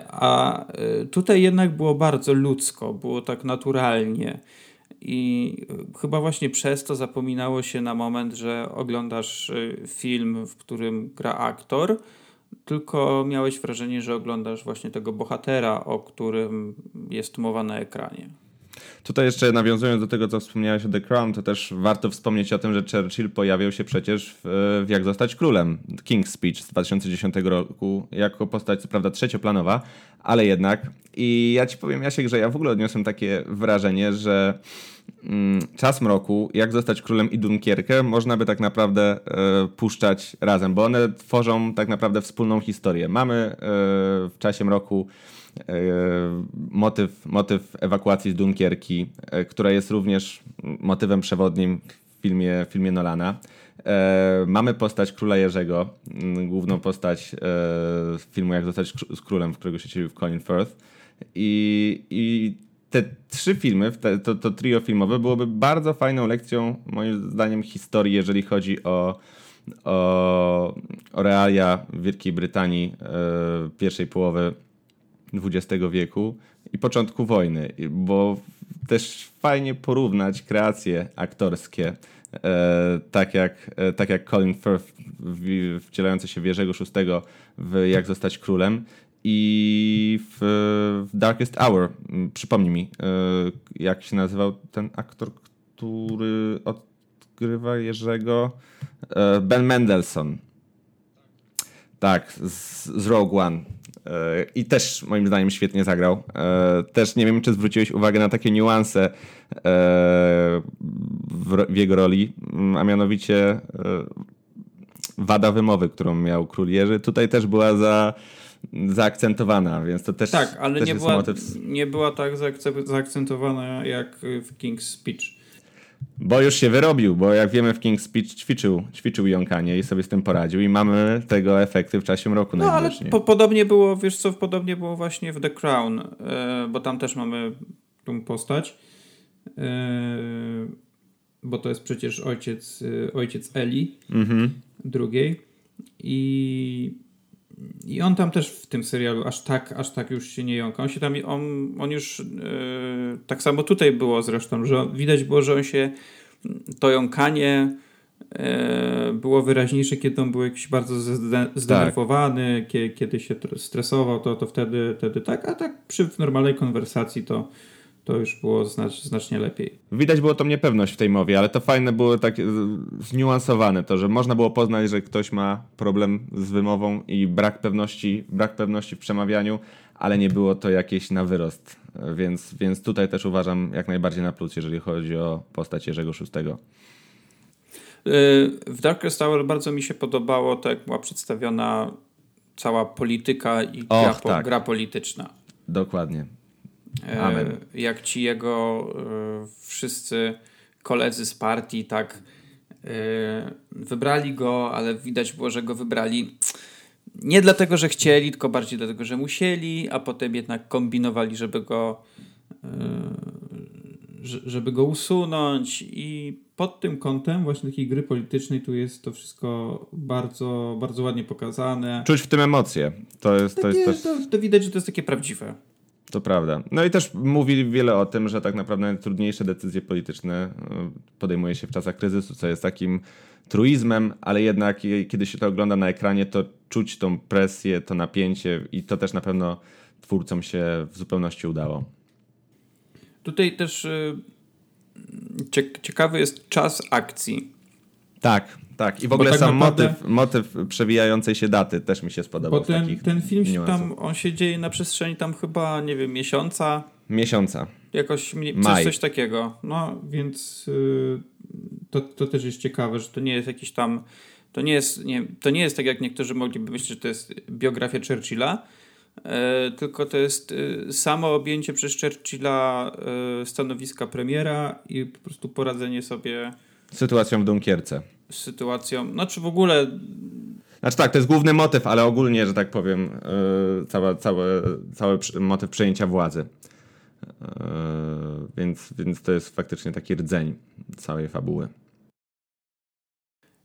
A tutaj jednak było bardzo ludzko, było tak naturalnie. I chyba właśnie przez to zapominało się na moment, że oglądasz film, w którym gra aktor, tylko miałeś wrażenie, że oglądasz właśnie tego bohatera, o którym jest mowa na ekranie. Tutaj jeszcze nawiązując do tego, co wspomniałeś o The Crown, to też warto wspomnieć o tym, że Churchill pojawiał się przecież w, w Jak zostać królem, King's Speech z 2010 roku, jako postać co prawda trzecioplanowa, ale jednak. I ja ci powiem, Jasiek, że ja w ogóle odniosłem takie wrażenie, że mm, Czas Mroku, Jak zostać królem i Dunkierkę można by tak naprawdę e, puszczać razem, bo one tworzą tak naprawdę wspólną historię. Mamy e, w Czasie Mroku motyw, motyw ewakuacji z Dunkierki, e, która jest również motywem przewodnim w filmie, w filmie Nolana. E, mamy postać Króla Jerzego, główną postać e, filmu Jak zostać królem, w którego się cielił w Colin Firth. I, I te trzy filmy, to, to trio filmowe byłoby bardzo fajną lekcją, moim zdaniem, historii, jeżeli chodzi o, o, o realia Wielkiej Brytanii e, pierwszej połowy XX wieku i początku wojny, bo też fajnie porównać kreacje aktorskie E, tak, jak, e, tak jak Colin Firth wcielający się w Jerzego VI w Jak zostać królem i w, w Darkest Hour. Przypomnij mi, e, jak się nazywał ten aktor, który odgrywa Jerzego? Ben Mendelssohn. Tak, z, z Rogue One. I też moim zdaniem świetnie zagrał. Też nie wiem, czy zwróciłeś uwagę na takie niuanse w, w jego roli, a mianowicie wada wymowy, którą miał król Jerzy, tutaj też była za, zaakcentowana, więc to też Tak, ale też nie, była, motyw... nie była tak zaakcentowana jak w King's Speech. Bo już się wyrobił, bo jak wiemy w King's Speech ćwiczył, ćwiczył jąkanie i sobie z tym poradził i mamy tego efekty w czasie roku no, ale po, podobnie było, wiesz co, podobnie było właśnie w The Crown, yy, bo tam też mamy tą postać, yy, bo to jest przecież ojciec, yy, ojciec Eli mhm. drugiej i i on tam też w tym serialu aż tak, aż tak już się nie jąka. On się tam, on, on już yy, tak samo tutaj było zresztą, że widać było, że on się to jąkanie yy, było wyraźniejsze, kiedy on był jakiś bardzo zdenerwowany, tak. kiedy, kiedy się stresował, to, to wtedy, wtedy tak, a tak przy normalnej konwersacji to to już było znacz, znacznie lepiej. Widać było tą niepewność w tej mowie, ale to fajne było tak e, zniuansowane to, że można było poznać, że ktoś ma problem z wymową i brak pewności, brak pewności w przemawianiu, ale nie było to jakieś na wyrost. Więc, więc tutaj też uważam jak najbardziej na plus, jeżeli chodzi o postać Jerzego Szóstego. W Darkest Tower bardzo mi się podobało to, jak była przedstawiona cała polityka i Och, gra, tak. gra polityczna. Dokładnie. Amen. E, jak ci jego e, wszyscy koledzy z partii tak e, wybrali go, ale widać było, że go wybrali nie dlatego, że chcieli, tylko bardziej dlatego, że musieli, a potem jednak kombinowali, żeby go żeby go usunąć i pod tym kątem właśnie takiej gry politycznej tu jest to wszystko bardzo, bardzo ładnie pokazane. Czuć w tym emocje. To jest, takie, to, jest też... to, to widać, że to jest takie prawdziwe. To prawda. No i też mówili wiele o tym, że tak naprawdę najtrudniejsze decyzje polityczne e, podejmuje się w czasach kryzysu, co jest takim truizmem, ale jednak kiedy się to ogląda na ekranie, to czuć tą presję, to napięcie i to też na pewno twórcom się w zupełności udało. Tutaj też e, ciekawy jest czas akcji. Tak, tak. I w ogóle tak sam naprawdę... motyw, motyw przewijającej się daty też mi się spodobał. Bo ten, ten film się tam, on się dzieje na przestrzeni tam chyba, nie wiem, miesiąca. Miesiąca. Jakoś coś, coś takiego. No, więc yy, to, to też jest ciekawe, że to nie jest jakiś tam to nie jest, nie, to nie jest tak, jak niektórzy mogliby myśleć, że to jest biografia Churchilla, e, tylko to jest e, samo objęcie przez Churchilla e, stanowiska premiera i po prostu poradzenie sobie sytuacją w Dunkierce sytuacją, znaczy w ogóle... Znaczy tak, to jest główny motyw, ale ogólnie, że tak powiem, yy, cały, cały, cały motyw przejęcia władzy. Yy, więc, więc to jest faktycznie taki rdzeń całej fabuły.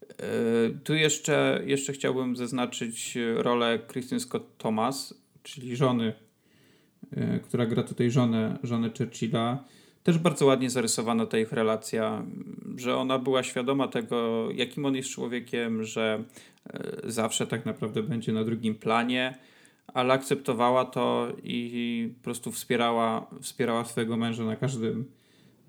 Yy, tu jeszcze, jeszcze chciałbym zaznaczyć rolę Kristen Scott Thomas, czyli żony, która gra tutaj żonę, żonę Churchilla też bardzo ładnie zarysowana ta ich relacja, że ona była świadoma tego, jakim on jest człowiekiem, że e, zawsze tak naprawdę będzie na drugim planie, ale akceptowała to i po prostu wspierała, wspierała swojego męża na każdym,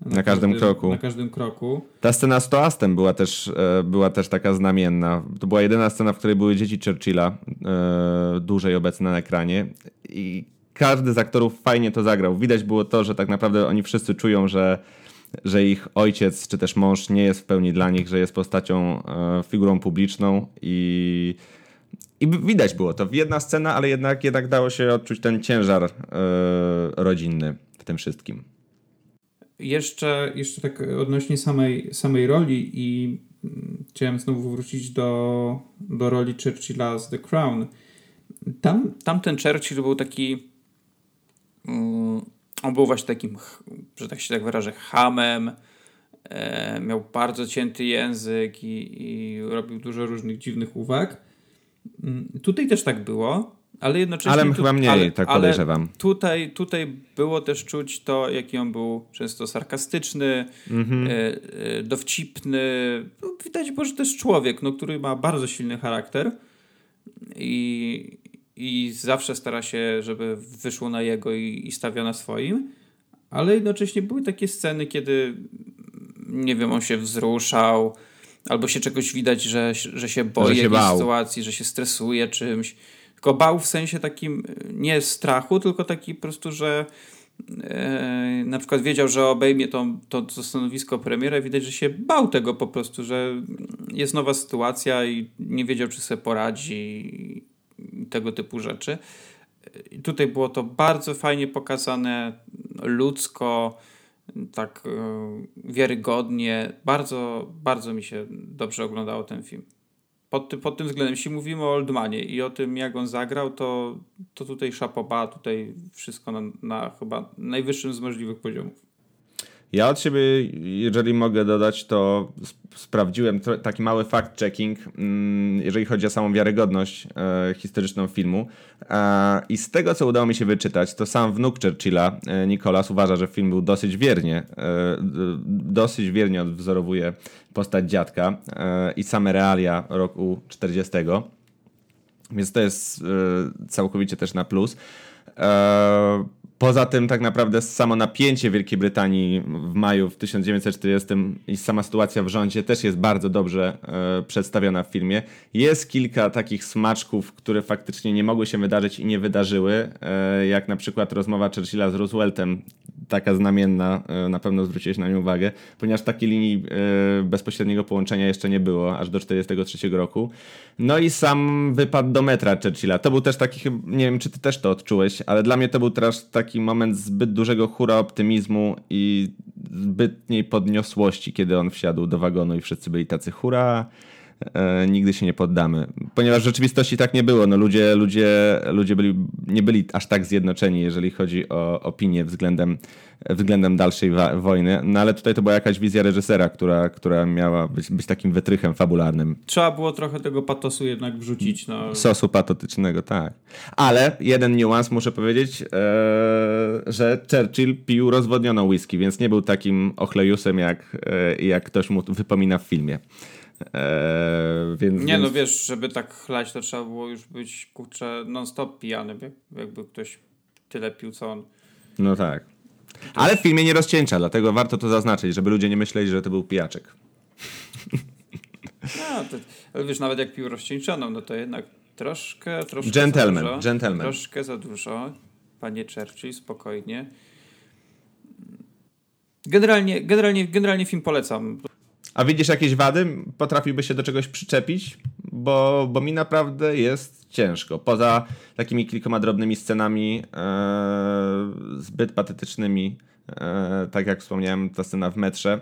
na, na każdym, każdym, kroku. Na każdym kroku. Ta scena z toastem była też, e, była też taka znamienna. To była jedyna scena, w której były dzieci Churchilla e, dłużej obecne na ekranie i każdy z aktorów fajnie to zagrał. Widać było to, że tak naprawdę oni wszyscy czują, że, że ich ojciec czy też mąż nie jest w pełni dla nich, że jest postacią, e, figurą publiczną i, i widać było to. Jedna scena, ale jednak, jednak dało się odczuć ten ciężar e, rodzinny w tym wszystkim. Jeszcze, jeszcze tak odnośnie samej, samej roli i mm, chciałem znowu wrócić do, do roli Churchilla z The Crown. Tam, tam ten Churchill był taki on był właśnie takim, że tak się tak wyrażę, hamem. E, miał bardzo cięty język i, i robił dużo różnych dziwnych uwag. Mm, tutaj też tak było, ale jednocześnie. Ale tu, chyba mniej, ale, tak podejrzewam. Ale tutaj, tutaj było też czuć to, jaki on był często sarkastyczny, mhm. e, e, dowcipny. No, widać było, że to jest człowiek, no, który ma bardzo silny charakter. I, i zawsze stara się, żeby wyszło na jego i, i stawia na swoim, ale jednocześnie były takie sceny, kiedy nie wiem, on się wzruszał, albo się czegoś widać, że, że się boi że się jakiejś sytuacji, że się stresuje czymś. Tylko bał w sensie takim nie strachu, tylko taki po prostu, że e, na przykład wiedział, że obejmie to, to, to stanowisko premiera, widać, że się bał tego po prostu, że jest nowa sytuacja i nie wiedział, czy sobie poradzi tego typu rzeczy. I tutaj było to bardzo fajnie pokazane, ludzko, tak e, wiarygodnie. Bardzo, bardzo mi się dobrze oglądało ten film. Pod, pod tym względem, jeśli mówimy o Oldmanie i o tym, jak on zagrał, to, to tutaj szapoba, tutaj wszystko na, na chyba najwyższym z możliwych poziomów. Ja od siebie, jeżeli mogę dodać, to sprawdziłem taki mały fact-checking, mm, jeżeli chodzi o samą wiarygodność e, historyczną filmu. E, I z tego, co udało mi się wyczytać, to sam wnuk Churchilla, e, Nicholas, uważa, że film był dosyć wiernie, dosyć wiernie odwzorowuje postać dziadka i same realia roku 40. Więc to jest całkowicie też na plus. Poza tym tak naprawdę samo napięcie Wielkiej Brytanii w maju w 1940 i sama sytuacja w rządzie też jest bardzo dobrze e, przedstawiona w filmie. Jest kilka takich smaczków, które faktycznie nie mogły się wydarzyć i nie wydarzyły, e, jak na przykład rozmowa Churchilla z Rooseveltem, taka znamienna, e, na pewno zwróciłeś na nią uwagę, ponieważ takiej linii e, bezpośredniego połączenia jeszcze nie było, aż do 1943 roku. No i sam wypad do metra Churchilla. To był też taki, nie wiem czy ty też to odczułeś, ale dla mnie to był teraz taki moment zbyt dużego hura optymizmu i zbytniej podniosłości, kiedy on wsiadł do wagonu i wszyscy byli tacy hura, e, nigdy się nie poddamy. Ponieważ w rzeczywistości tak nie było. No ludzie, ludzie, ludzie byli, nie byli aż tak zjednoczeni, jeżeli chodzi o opinię względem, względem dalszej wojny. No ale tutaj to była jakaś wizja reżysera, która, która miała być, być takim wytrychem fabularnym. Trzeba było trochę tego patosu jednak wrzucić. No. Sosu patotycznego, tak. Ale jeden niuans muszę powiedzieć, ee, że Churchill pił rozwodnioną whisky, więc nie był takim ochlejusem, jak, e, jak ktoś mu wypomina w filmie. Eee, więc, nie, no więc... no wiesz, żeby tak chlać, to trzeba było już być kurczę non-stop pijany, jakby ktoś tyle pił, co on. No tak. Ale w filmie nie rozcieńcza, dlatego warto to zaznaczyć, żeby ludzie nie myśleli, że to był pijaczek. No, to, ale wiesz, nawet jak pił rozcieńczoną, no to jednak troszkę, troszkę gentleman, za dużo. Gentleman. Troszkę za dużo. Panie Churchill, spokojnie. Generalnie, generalnie, generalnie film polecam. A widzisz jakieś wady? Potrafiłby się do czegoś przyczepić? Bo, bo mi naprawdę jest ciężko. Poza takimi kilkoma drobnymi scenami e, zbyt patetycznymi, e, tak jak wspomniałem, ta scena w metrze,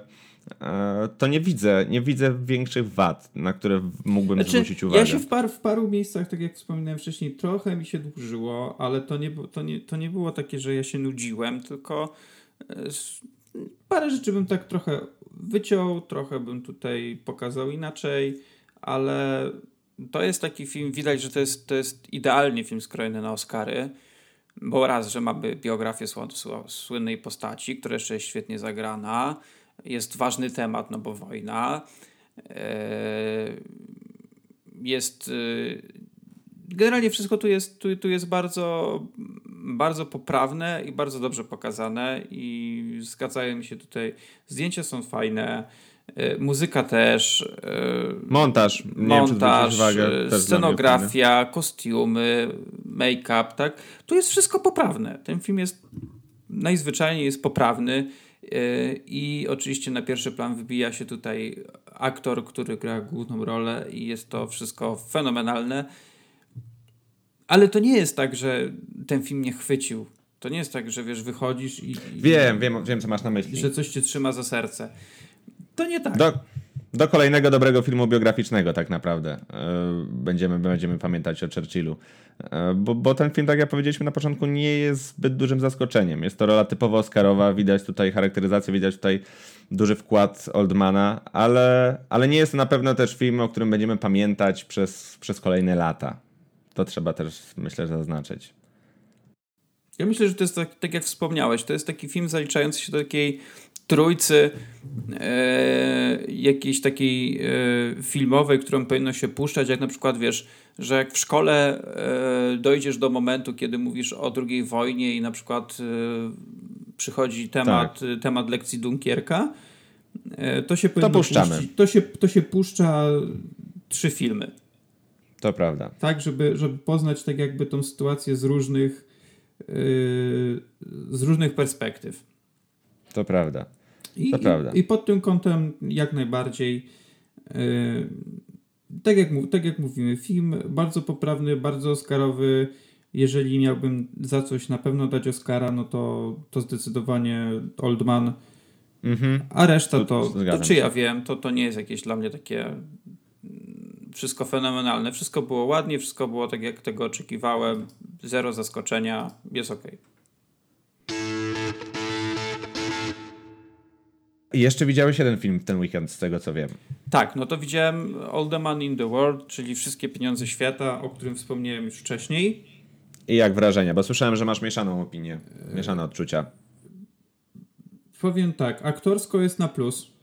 e, to nie widzę, nie widzę większych wad, na które mógłbym znaczy, zwrócić uwagę. Ja się w, par, w paru miejscach, tak jak wspominałem wcześniej, trochę mi się dłużyło, ale to nie, to nie, to nie było takie, że ja się nudziłem, tylko e, parę rzeczy bym tak trochę wyciął, trochę bym tutaj pokazał inaczej, ale to jest taki film, widać, że to jest, to jest idealnie film skrojony na Oscary, bo raz, że mamy biografię słynnej postaci, która jeszcze jest świetnie zagrana, jest ważny temat, no bo wojna, e, jest e, generalnie wszystko tu jest, tu, tu jest bardzo, bardzo poprawne i bardzo dobrze pokazane i zgadzają mi się tutaj, zdjęcia są fajne, e, muzyka też, e, montaż, montaż, uwagę, scenografia, kostiumy, make-up, tak? Tu jest wszystko poprawne. Ten film jest najzwyczajniej jest poprawny e, i oczywiście na pierwszy plan wybija się tutaj aktor, który gra główną rolę i jest to wszystko fenomenalne. Ale to nie jest tak, że ten film mnie chwycił. To nie jest tak, że wiesz, wychodzisz i. i wiem, wiem, wiem, co masz na myśli. Że coś cię trzyma za serce. To nie tak. Do, do kolejnego dobrego filmu biograficznego, tak naprawdę. Yy, będziemy, będziemy pamiętać o Churchillu. Yy, bo, bo ten film, tak jak powiedzieliśmy na początku, nie jest zbyt dużym zaskoczeniem. Jest to rola typowo Oscarowa, widać tutaj charakteryzację, widać tutaj duży wkład Oldmana, ale, ale nie jest to na pewno też film, o którym będziemy pamiętać przez, przez kolejne lata. To trzeba też, myślę, zaznaczyć. Ja myślę, że to jest tak, tak jak wspomniałeś, to jest taki film zaliczający się do takiej trójcy e, jakiejś takiej e, filmowej, którą powinno się puszczać, jak na przykład wiesz, że jak w szkole e, dojdziesz do momentu, kiedy mówisz o II wojnie i na przykład e, przychodzi temat, tak. temat lekcji Dunkierka, e, to się to puszczamy. Puścić, to, się, to się puszcza trzy filmy. To prawda. Tak, żeby, żeby poznać tak jakby tą sytuację z różnych z różnych perspektyw. To prawda. I, to prawda. I, I pod tym kątem jak najbardziej tak jak, tak jak mówimy, film bardzo poprawny, bardzo oscarowy. Jeżeli miałbym za coś na pewno dać Oscara, no to, to zdecydowanie Oldman. Mhm. A reszta to, to, to czy ja wiem, to, to nie jest jakieś dla mnie takie wszystko fenomenalne. Wszystko było ładnie, wszystko było tak, jak tego oczekiwałem. Zero zaskoczenia, jest ok. I jeszcze widziałeś jeden film ten weekend, z tego co wiem. Tak, no to widziałem All the Money in the World, czyli Wszystkie Pieniądze Świata, o którym wspomniałem już wcześniej. I jak wrażenia? Bo słyszałem, że masz mieszaną opinię, mieszane odczucia. Powiem tak, aktorsko jest na plus.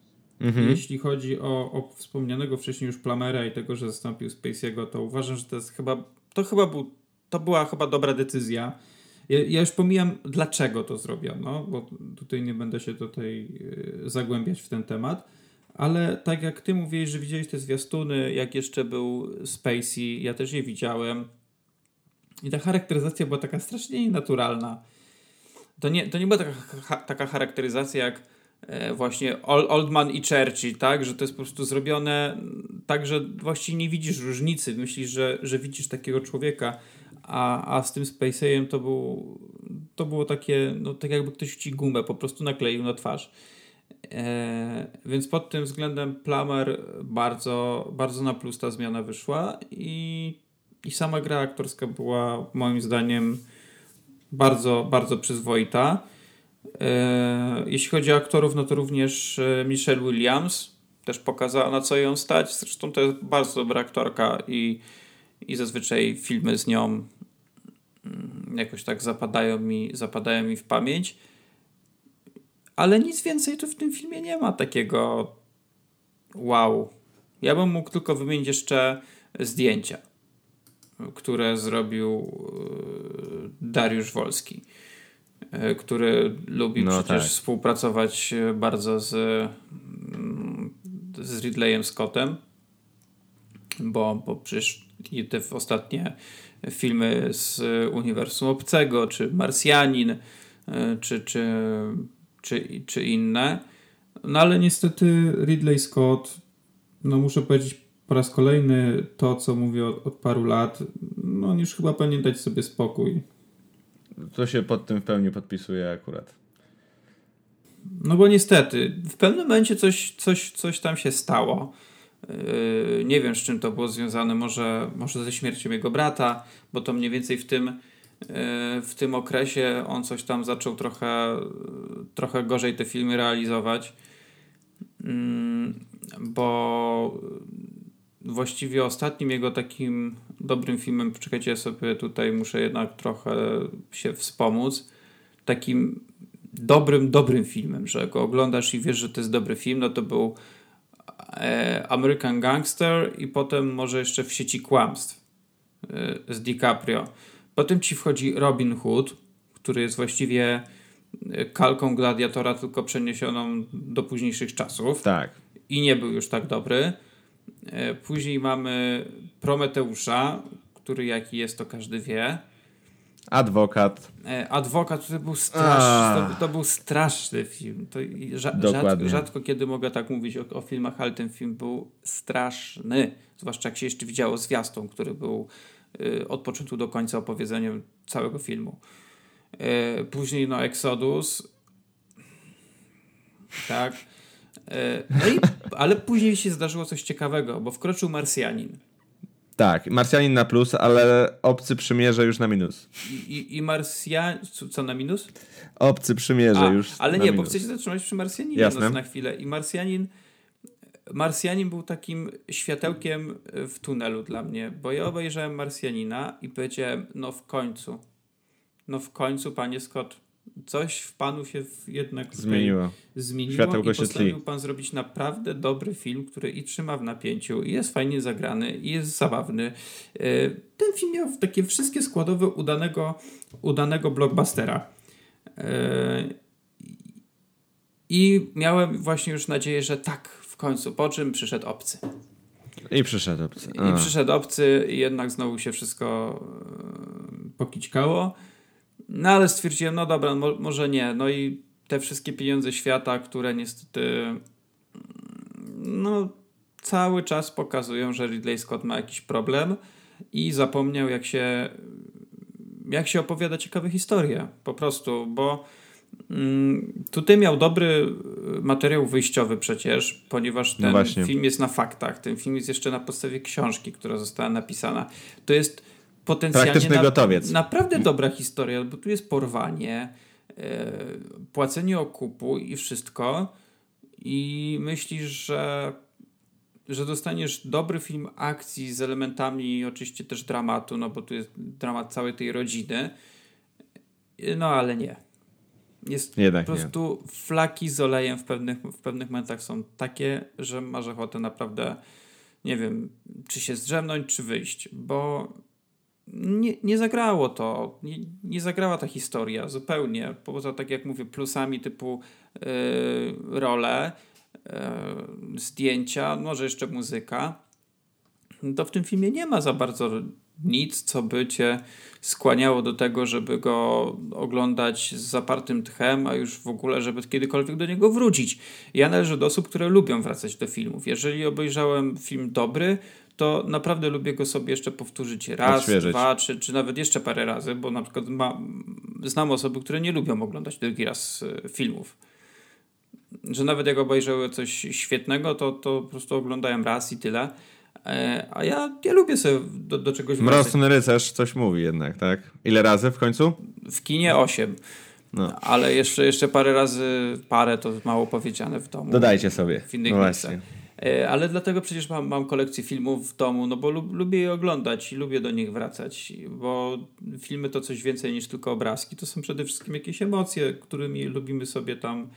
Mhm. Jeśli chodzi o, o wspomnianego wcześniej już Plamera i tego, że zastąpił Spacey'ego, to uważam, że to jest chyba, to chyba był, to była chyba dobra decyzja. Ja, ja, już pomijam, dlaczego to zrobiono, bo tutaj nie będę się tutaj e, zagłębiać w ten temat, ale tak jak ty mówiłeś, że widziałeś te zwiastuny, jak jeszcze był Spacey, ja też je widziałem i ta charakteryzacja była taka strasznie naturalna. To nie, to nie była taka, taka charakteryzacja jak właśnie Oldman i Churchill, tak? Że to jest po prostu zrobione tak, że właściwie nie widzisz różnicy. Myślisz, że, że widzisz takiego człowieka, a, a z tym Spaceyem to, był, to było takie, no tak jakby ktoś ci gumę po prostu nakleił na twarz. E, więc pod tym względem Plummer bardzo, bardzo na plus ta zmiana wyszła i, i sama gra aktorska była moim zdaniem bardzo, bardzo przyzwoita. E, jeśli chodzi o aktorów, no to również e, Michelle Williams też pokazała na co ją stać. Zresztą to jest bardzo dobra aktorka i, i zazwyczaj filmy z nią mm, jakoś tak zapadają mi, zapadają mi w pamięć. Ale nic więcej tu w tym filmie nie ma takiego wow. Ja bym mógł tylko wymienić jeszcze zdjęcia, które zrobił e, Dariusz Wolski, który lubi no przecież tak. współpracować bardzo z, mm, z Ridleyem Scottem, bo, bo przecież te ostatnie filmy z Uniwersum Obcego, czy Marsjanin, e, czy, czy czy, czy inne. No ale niestety Ridley Scott, no muszę powiedzieć po raz kolejny to, co mówię od, od paru lat, no on już chyba powinien dać sobie spokój. To się pod tym w pełni podpisuje akurat. No bo niestety, w pewnym momencie coś, coś, coś tam się stało. Yy, nie wiem, z czym to było związane. Może, może ze śmiercią jego brata, bo to mniej więcej w tym w tym okresie on coś tam zaczął trochę, trochę gorzej te filmy realizować, mm, bo właściwie ostatnim jego takim dobrym filmem, poczekajcie, ja sobie tutaj muszę jednak trochę się wspomóc, takim dobrym, dobrym filmem, że go oglądasz i wiesz, że to jest dobry film, no to był e, American Gangster i potem może jeszcze w sieci kłamstw e, z DiCaprio. Potem ci wchodzi Robin Hood, który jest właściwie e, kalką gladiatora, tylko przeniesioną do późniejszych czasów. Tak. I nie był już tak dobry. E, później mamy Prometeusza, który jaki jest, to każdy wie. Adwokat. E, adwokat to był straszny, to, to, był straszny film. To rzadko, rzadko, kiedy mogę tak mówić o, o, filmach, ale ten film był straszny. Zwłaszcza jak się jeszcze widziało zwiastun, który był Y, od początku do końca opowiedzeniem całego filmu. Y, później no Exodus. Tak. Y, no i, ale później się zdarzyło coś ciekawego, bo wkroczył Marsjanin. Tak, Marsjanin na plus, ale obcy przymierze już na minus. I, i, i Marsjanin. Co na minus? Obcy przymierze A, już. Ale nie, minus. bo chcę się zatrzymać przy Marsjaninie Jasne. na chwilę. I Marsjanin Marsjanin był takim światełkiem w tunelu dla mnie, bo ja obejrzałem Marsjanina i powiedziałem, no w końcu, no w końcu, panie Scott, coś w panu się jednak zmieniło. zmieniło Światełko i postanowił pan zrobić naprawdę dobry film, który i trzyma w napięciu, i jest fajnie zagrany, i jest zabawny. E, ten film miał takie wszystkie składowe udanego, udanego blockbustera. E, I miałem właśnie już nadzieję, że tak, w końcu, po czym przyszedł obcy. I przyszedł obcy. A. I przyszedł obcy i jednak znowu się wszystko e, pokićkało. No ale stwierdziłem, no dobra, mo może nie. No i te wszystkie pieniądze świata, które niestety no cały czas pokazują, że Ridley Scott ma jakiś problem i zapomniał jak się jak się opowiada ciekawe historie, po prostu, bo mm, tutaj miał dobry materiał wyjściowy przecież, ponieważ no ten no film jest na faktach, ten film jest jeszcze na podstawie książki, która została napisana. To jest potencjalnie na, gotowiec. naprawdę dobra historia, bo tu jest porwanie, e, płacenie okupu i wszystko i myślisz, że że dostaniesz dobry film akcji z elementami oczywiście też dramatu, no bo tu jest dramat całej tej rodziny. No ale nie. Jest Jednak po prostu nie. flaki z olejem w pewnych, w pewnych momentach są takie, że masz ochotę naprawdę nie wiem, czy się zdrzemnąć, czy wyjść, bo nie, nie zagrało to, nie, nie zagrała ta historia zupełnie. Poza tak jak mówię, plusami typu yy, role, E, zdjęcia, może jeszcze muzyka, to w tym filmie nie ma za bardzo nic, co by cię skłaniało do tego, żeby go oglądać z zapartym tchem, a już w ogóle, żeby kiedykolwiek do niego wrócić. Ja należę do osób, które lubią wracać do filmów. Jeżeli obejrzałem film dobry, to naprawdę lubię go sobie jeszcze powtórzyć raz, Odświeżyć. dwa, czy, czy nawet jeszcze parę razy, bo na przykład ma, znam osoby, które nie lubią oglądać drugi raz e, filmów że nawet jak obejrzały coś świetnego, to, to po prostu oglądałem raz i tyle. E, a ja, ja lubię sobie do, do czegoś Mroczny rycerz coś mówi jednak, tak? Ile razy w końcu? W kinie 8. No. Ale jeszcze, jeszcze parę razy, parę to mało powiedziane w domu. Dodajcie sobie. W innych no miejscach. E, ale dlatego przecież mam, mam kolekcję filmów w domu, no bo lub, lubię je oglądać i lubię do nich wracać, bo filmy to coś więcej niż tylko obrazki. To są przede wszystkim jakieś emocje, którymi lubimy sobie tam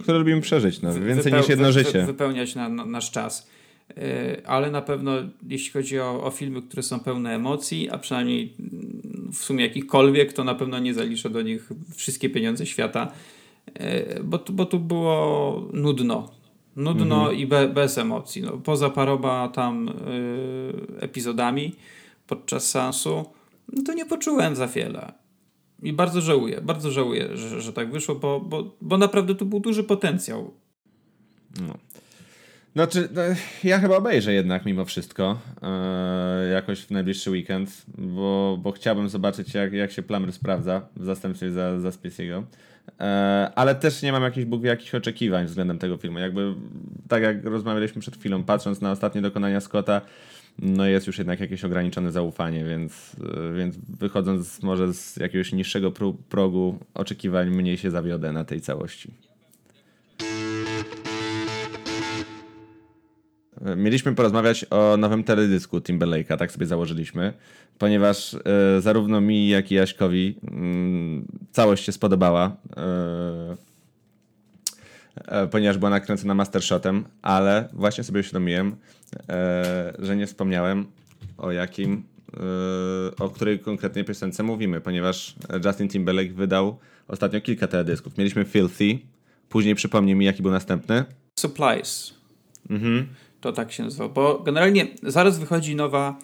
które lubimy przeżyć, no, więcej niż jedno życie. Wypełniać na, na, nasz czas. E, ale na pewno, jeśli chodzi o, o filmy, które są pełne emocji, a przynajmniej w sumie jakichkolwiek, to na pewno nie zaliczę do nich wszystkie pieniądze świata, e, bo tu, bo tu było nudno. Nudno mhm. i be, bez emocji. No, poza paroma tam y, epizodami podczas sensu, no to nie poczułem za wiele. I bardzo żałuję, bardzo żałuję, że, że tak wyszło, bo, bo, bo naprawdę tu był duży potencjał. No. Znaczy, no, ja chyba obejrzę jednak mimo wszystko e, jakoś w najbliższy weekend, bo, bo chciałbym zobaczyć, jak, jak się Plummer sprawdza w zastępstwie za, za Spacey'ego. E, ale też nie mam jakichś, Bóg jakichś oczekiwań względem tego filmu. Jakby, tak jak rozmawialiśmy przed chwilą, patrząc na ostatnie dokonania Scotta, no jest już jednak jakieś ograniczone zaufanie, więc, e, więc wychodząc może z jakiegoś niższego progu oczekiwań, mniej się zawiodę na tej całości. Mieliśmy porozmawiać o nowym teledysku Timberlake'a, tak sobie założyliśmy, ponieważ e, zarówno mi, jak i Jaśkowi mm, całość się spodobała. E, E, ponieważ była nakręcona mastershotem, ale właśnie sobie uświadomiłem, że nie wspomniałem o jakim, o której konkretnej piosence mówimy, ponieważ Justin Timberlake wydał ostatnio kilka teledysków. Mieliśmy Filthy, później przypomnij mi, jaki był następny. Supplies. Mhm. To tak się nazywa, bo generalnie zaraz wychodzi nowa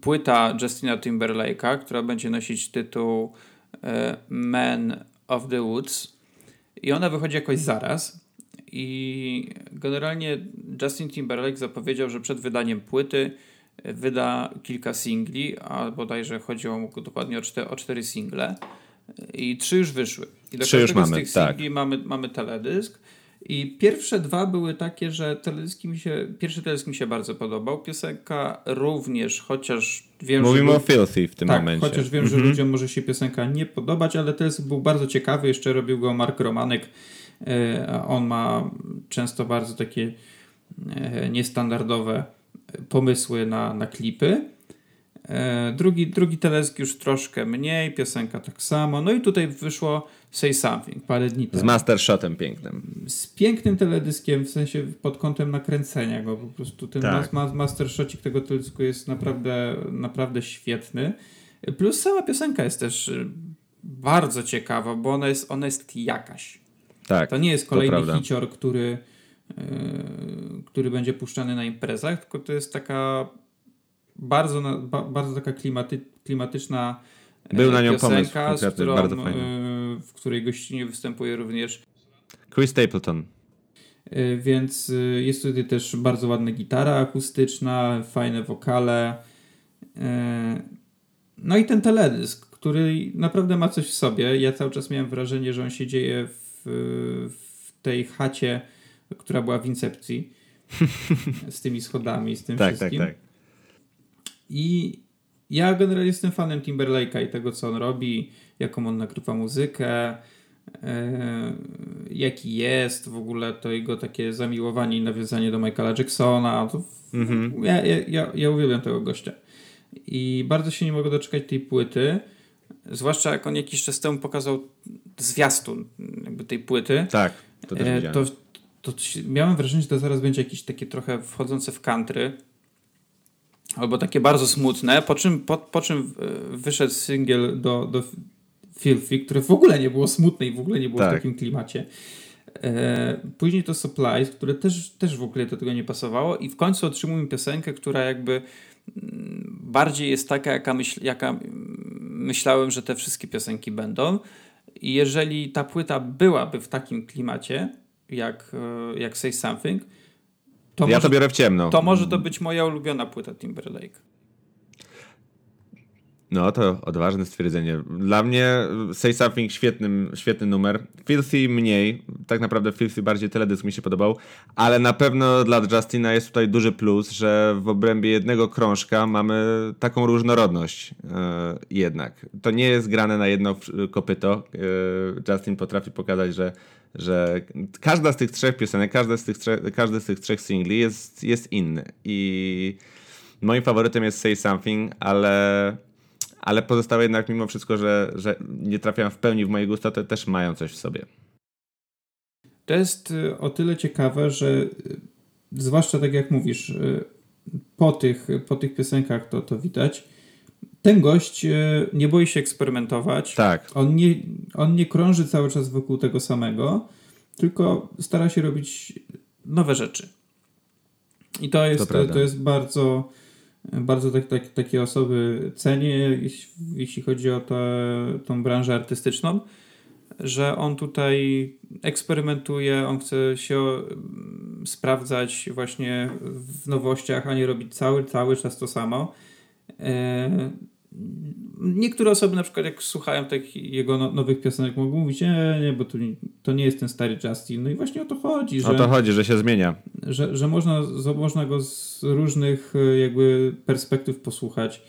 płyta Justina Timberlake'a, która będzie nosić tytuł Man of the Woods i ona wychodzi jakoś zaraz. I generalnie Justin Timberlake zapowiedział, że przed wydaniem płyty wyda kilka singli, a bodajże chodziło dokładnie o cztery, o cztery single. I trzy już wyszły. I do trzy już mamy, z tych tak. singli mamy, mamy teledysk. I pierwsze dwa były takie, że teledyski mi się, pierwszy teledysk mi się bardzo podobał. Piosenka również, chociaż wiem, Mówimy że... o Filthy w tym tak, momencie. chociaż wiem, że ludziom może się piosenka nie podobać, ale teledysk był bardzo ciekawy. Jeszcze robił go Mark Romanek E, on ma często bardzo takie e, niestandardowe pomysły na, na klipy. E, drugi, drugi teledysk już troszkę mniej, piosenka tak samo. No i tutaj wyszło Say Something parę dni temu. Z mastershotem pięknym. Z pięknym teledyskiem, w sensie pod kątem nakręcenia go. Po prostu ten tak. ma, tego teledysku jest naprawdę, naprawdę świetny. Plus sama piosenka jest też bardzo ciekawa, bo ona jest, ona jest jakaś. Tak, to nie jest kolejny hicior, który, yy, który będzie puszczany na imprezach, tylko to jest taka bardzo, ba, bardzo taka klimaty, klimatyczna Był na nią pomysł konkretny, bardzo fajny. W której gościnie występuje również Chris Stapleton. Więc jest tutaj też bardzo ładna gitara akustyczna, fajne wokale. No i ten teledysk, który naprawdę ma coś w sobie. Ja cały czas miałem wrażenie, że on się dzieje w, w tej chacie, która była w Incepcji. z tymi schodami, z tym tak, tak wszystkim. Tak, tak. I ja generalnie jestem fanem Timberlake'a i tego, co on robi, jaką on nagrywa muzykę, e, jaki jest w ogóle to jego takie zamiłowanie i nawiązanie do Michaela Jacksona. To, mm-hmm. ja, ja, ja uwielbiam tego gościa. I bardzo się nie mogę doczekać tej płyty. Zwłaszcza jak on jakiś czas temu pokazał zwiastun jakby tej płyty. Tak, to też e, to, to, miałem wrażenie, że to zaraz będzie jakieś takie trochę wchodzące w country. Albo takie bardzo smutne, po czym, po, po czym e, wyszedł singiel do, do Filthy, które w ogóle nie było smutne i w ogóle nie było tak. w takim klimacie. E, później to Supplies, które też, też w ogóle do tego nie pasowało i w końcu otrzymujemy piosenkę, która jakby bardziej jest taka, jaka, myśl, jaka myślałem, że te wszystkie piosenki będą. I jeżeli ta płyta byłaby w takim klimacie, jak, e, jak Say Something, to ja może, to biorę w ciemno. To może to być moja ulubiona płyta Timberlake. No, to odważne stwierdzenie. Dla mnie Say Something świetny, świetny numer. Filthy mniej. Tak naprawdę Filthy bardziej teledysk mi się podobał. Ale na pewno dla Justina jest tutaj duży plus, że w obrębie jednego krążka mamy taką różnorodność e, jednak. To nie jest grane na jedno kopyto. E, Justin potrafi pokazać, że, że każda z tych trzech piosenek, każdy z tych, trzech, każdy z tych trzech singli jest, jest inny. I moim faworytem jest Say Something, ale ale pozostałe jednak mimo wszystko, że, że nie trafiają w pełni w moje gusta, to też mają coś w sobie. To jest y, o tyle ciekawe, że y, zwłaszcza tak jak mówisz, y, po tych, po tych piosenkach to, to widać. Ten gość nie boi się eksperymentować. Tak. On nie, on nie krąży cały czas wokół tego samego, tylko stara się robić nowe rzeczy. I to jest, to, to jest bardzo bardzo tak, tak, takie osoby cenię, jeśli, chodzi o tą branżę artystyczną, że on tutaj eksperymentuje, on chce się mm, sprawdzać właśnie w nowościach, a nie robić cały, cały czas to samo. E, niektóre osoby na przykład jak słuchają tych jego no, nowych piosenek mogą mówić, nie, nie, bo to, nie jest ten stary Justin. No i właśnie o to chodzi. Że, o to chodzi, że się zmienia. Że, że można, można go z różnych e, jakby perspektyw posłuchać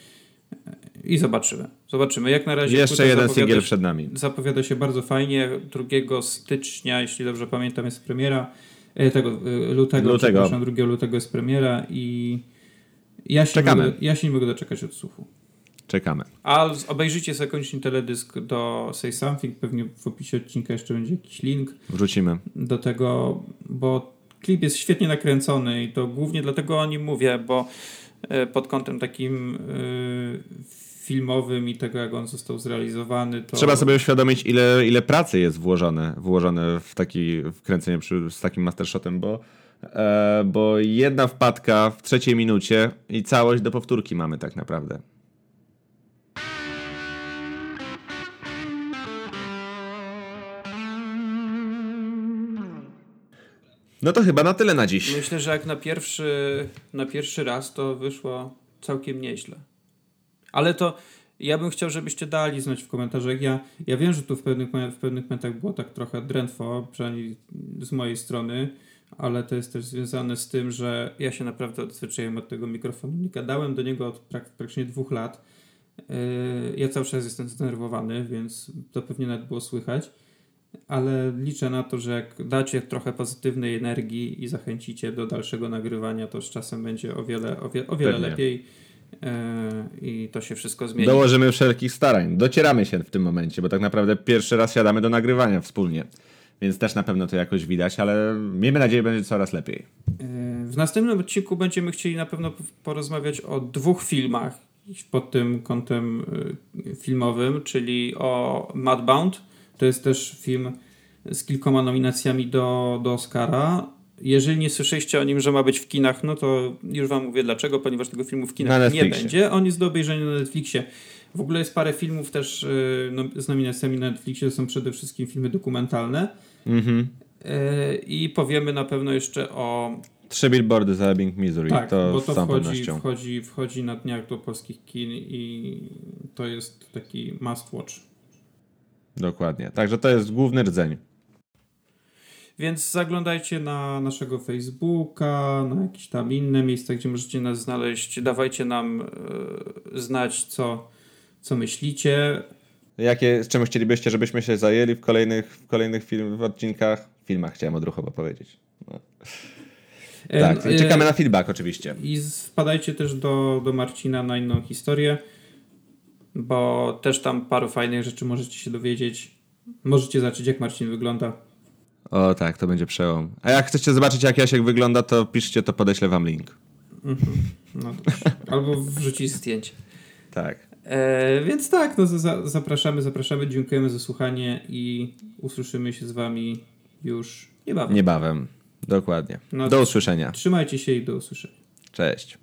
i zobaczymy. Zobaczymy. Jak na razie Jeszcze jeden singiel przed nami. Zapowiada się bardzo fajnie. 2 stycznia, jeśli dobrze pamiętam, jest premiera. E, tego e, lutego, lutego. 2 lutego jest premiera i ja się, Czekamy. Mogę, ja się nie mogę doczekać odsłuchu. Czekamy. A obejrzyjcie sobie koniecznie teledysk do Say Something. Pewnie w opisie odcinka jeszcze będzie jakiś link. Wrzucimy. Do tego, bo klip jest świetnie nakręcony i to głównie dlatego o nim mówię, bo e, pod kątem takim yy, filmowym i tego, jak on został zrealizowany. To... Trzeba sobie uświadomić, ile, ile pracy jest włożone, włożone w taki wkręcenie przy, z takim mastershotem, bo, e, bo jedna wpadka w trzeciej minucie i całość do powtórki mamy tak naprawdę. No to chyba na tyle na dziś. Myślę, że jak na pierwszy, na pierwszy raz to wyszło całkiem nieźle. Ale to ja bym chciał, żebyście dali znać w komentarzach. Ja, ja wiem, że tu w pewnych, w pewnych momentach było tak trochę drętwo, przynajmniej z mojej strony, ale to jest też związane z tym, że ja się naprawdę odzwyczaiłem od tego mikrofonu. Nie gadałem do niego od praktycznie dwóch lat. Yy, ja cały czas jestem zdenerwowany, więc to pewnie nawet było słychać ale liczę na to, że jak dacie trochę pozytywnej energii i zachęcicie do dalszego nagrywania, to z czasem będzie o wiele, o wie, o wiele lepiej yy, i to się wszystko zmieni. Dołożymy wszelkich starań. Docieramy się w tym momencie, bo tak naprawdę pierwszy raz siadamy do nagrywania wspólnie. Więc też na pewno to jakoś widać, ale miejmy nadzieję, będzie coraz lepiej. Yy, w następnym odcinku będziemy chcieli na pewno porozmawiać o dwóch filmach pod tym kątem yy, filmowym, czyli o Madbound to jest też film z kilkoma nominacjami do, do Oscara. Jeżeli nie słyszeliście o nim, że ma być w kinach, no to już wam mówię dlaczego, ponieważ tego filmu w kinach nie będzie. On jest do obejrzenia na Netflixie. W ogóle jest parę filmów też y, no, z nominacjami na Netflixie, to są przede wszystkim filmy dokumentalne. Mhm. Y, I powiemy na pewno jeszcze o Trzy billboardy za Ebbing, Missouri. Tak, to bo to wchodzi, wchodzi, wchodzi na dniach do polskich kin i to jest taki must watch. Dokładnie. Także to jest główny rdzeń. Więc zaglądajcie na naszego Facebooka, na jakieś tam inne miejsca, gdzie możecie nas znaleźć. Dawajcie nam e, znać, co, co myślicie. Jakie, z czym chcielibyście, żebyśmy się zajęli w kolejnych, w kolejnych film, w odcinkach? Filmach chciałem odruchowo powiedzieć. No. Tak, e, czekamy na feedback oczywiście. I wpadajcie też do, do Marcina na inną historię, bo też tam paru fajnych rzeczy możecie się dowiedzieć. Możecie zobaczyć, jak Marcin wygląda. O tak, to będzie przełom. A jak chcecie zobaczyć, jak Jasiek wygląda, to piszcie, to podeślę wam link. Mhm. No Albo wrzucić zdjęcie. Tak. E, więc tak, no, za, zapraszamy, zapraszamy, dziękujemy za słuchanie i usłyszymy się z wami już niebawem. Niebawem. Dokładnie. No, do usłyszenia. Trzymajcie się i do usłyszenia. Cześć.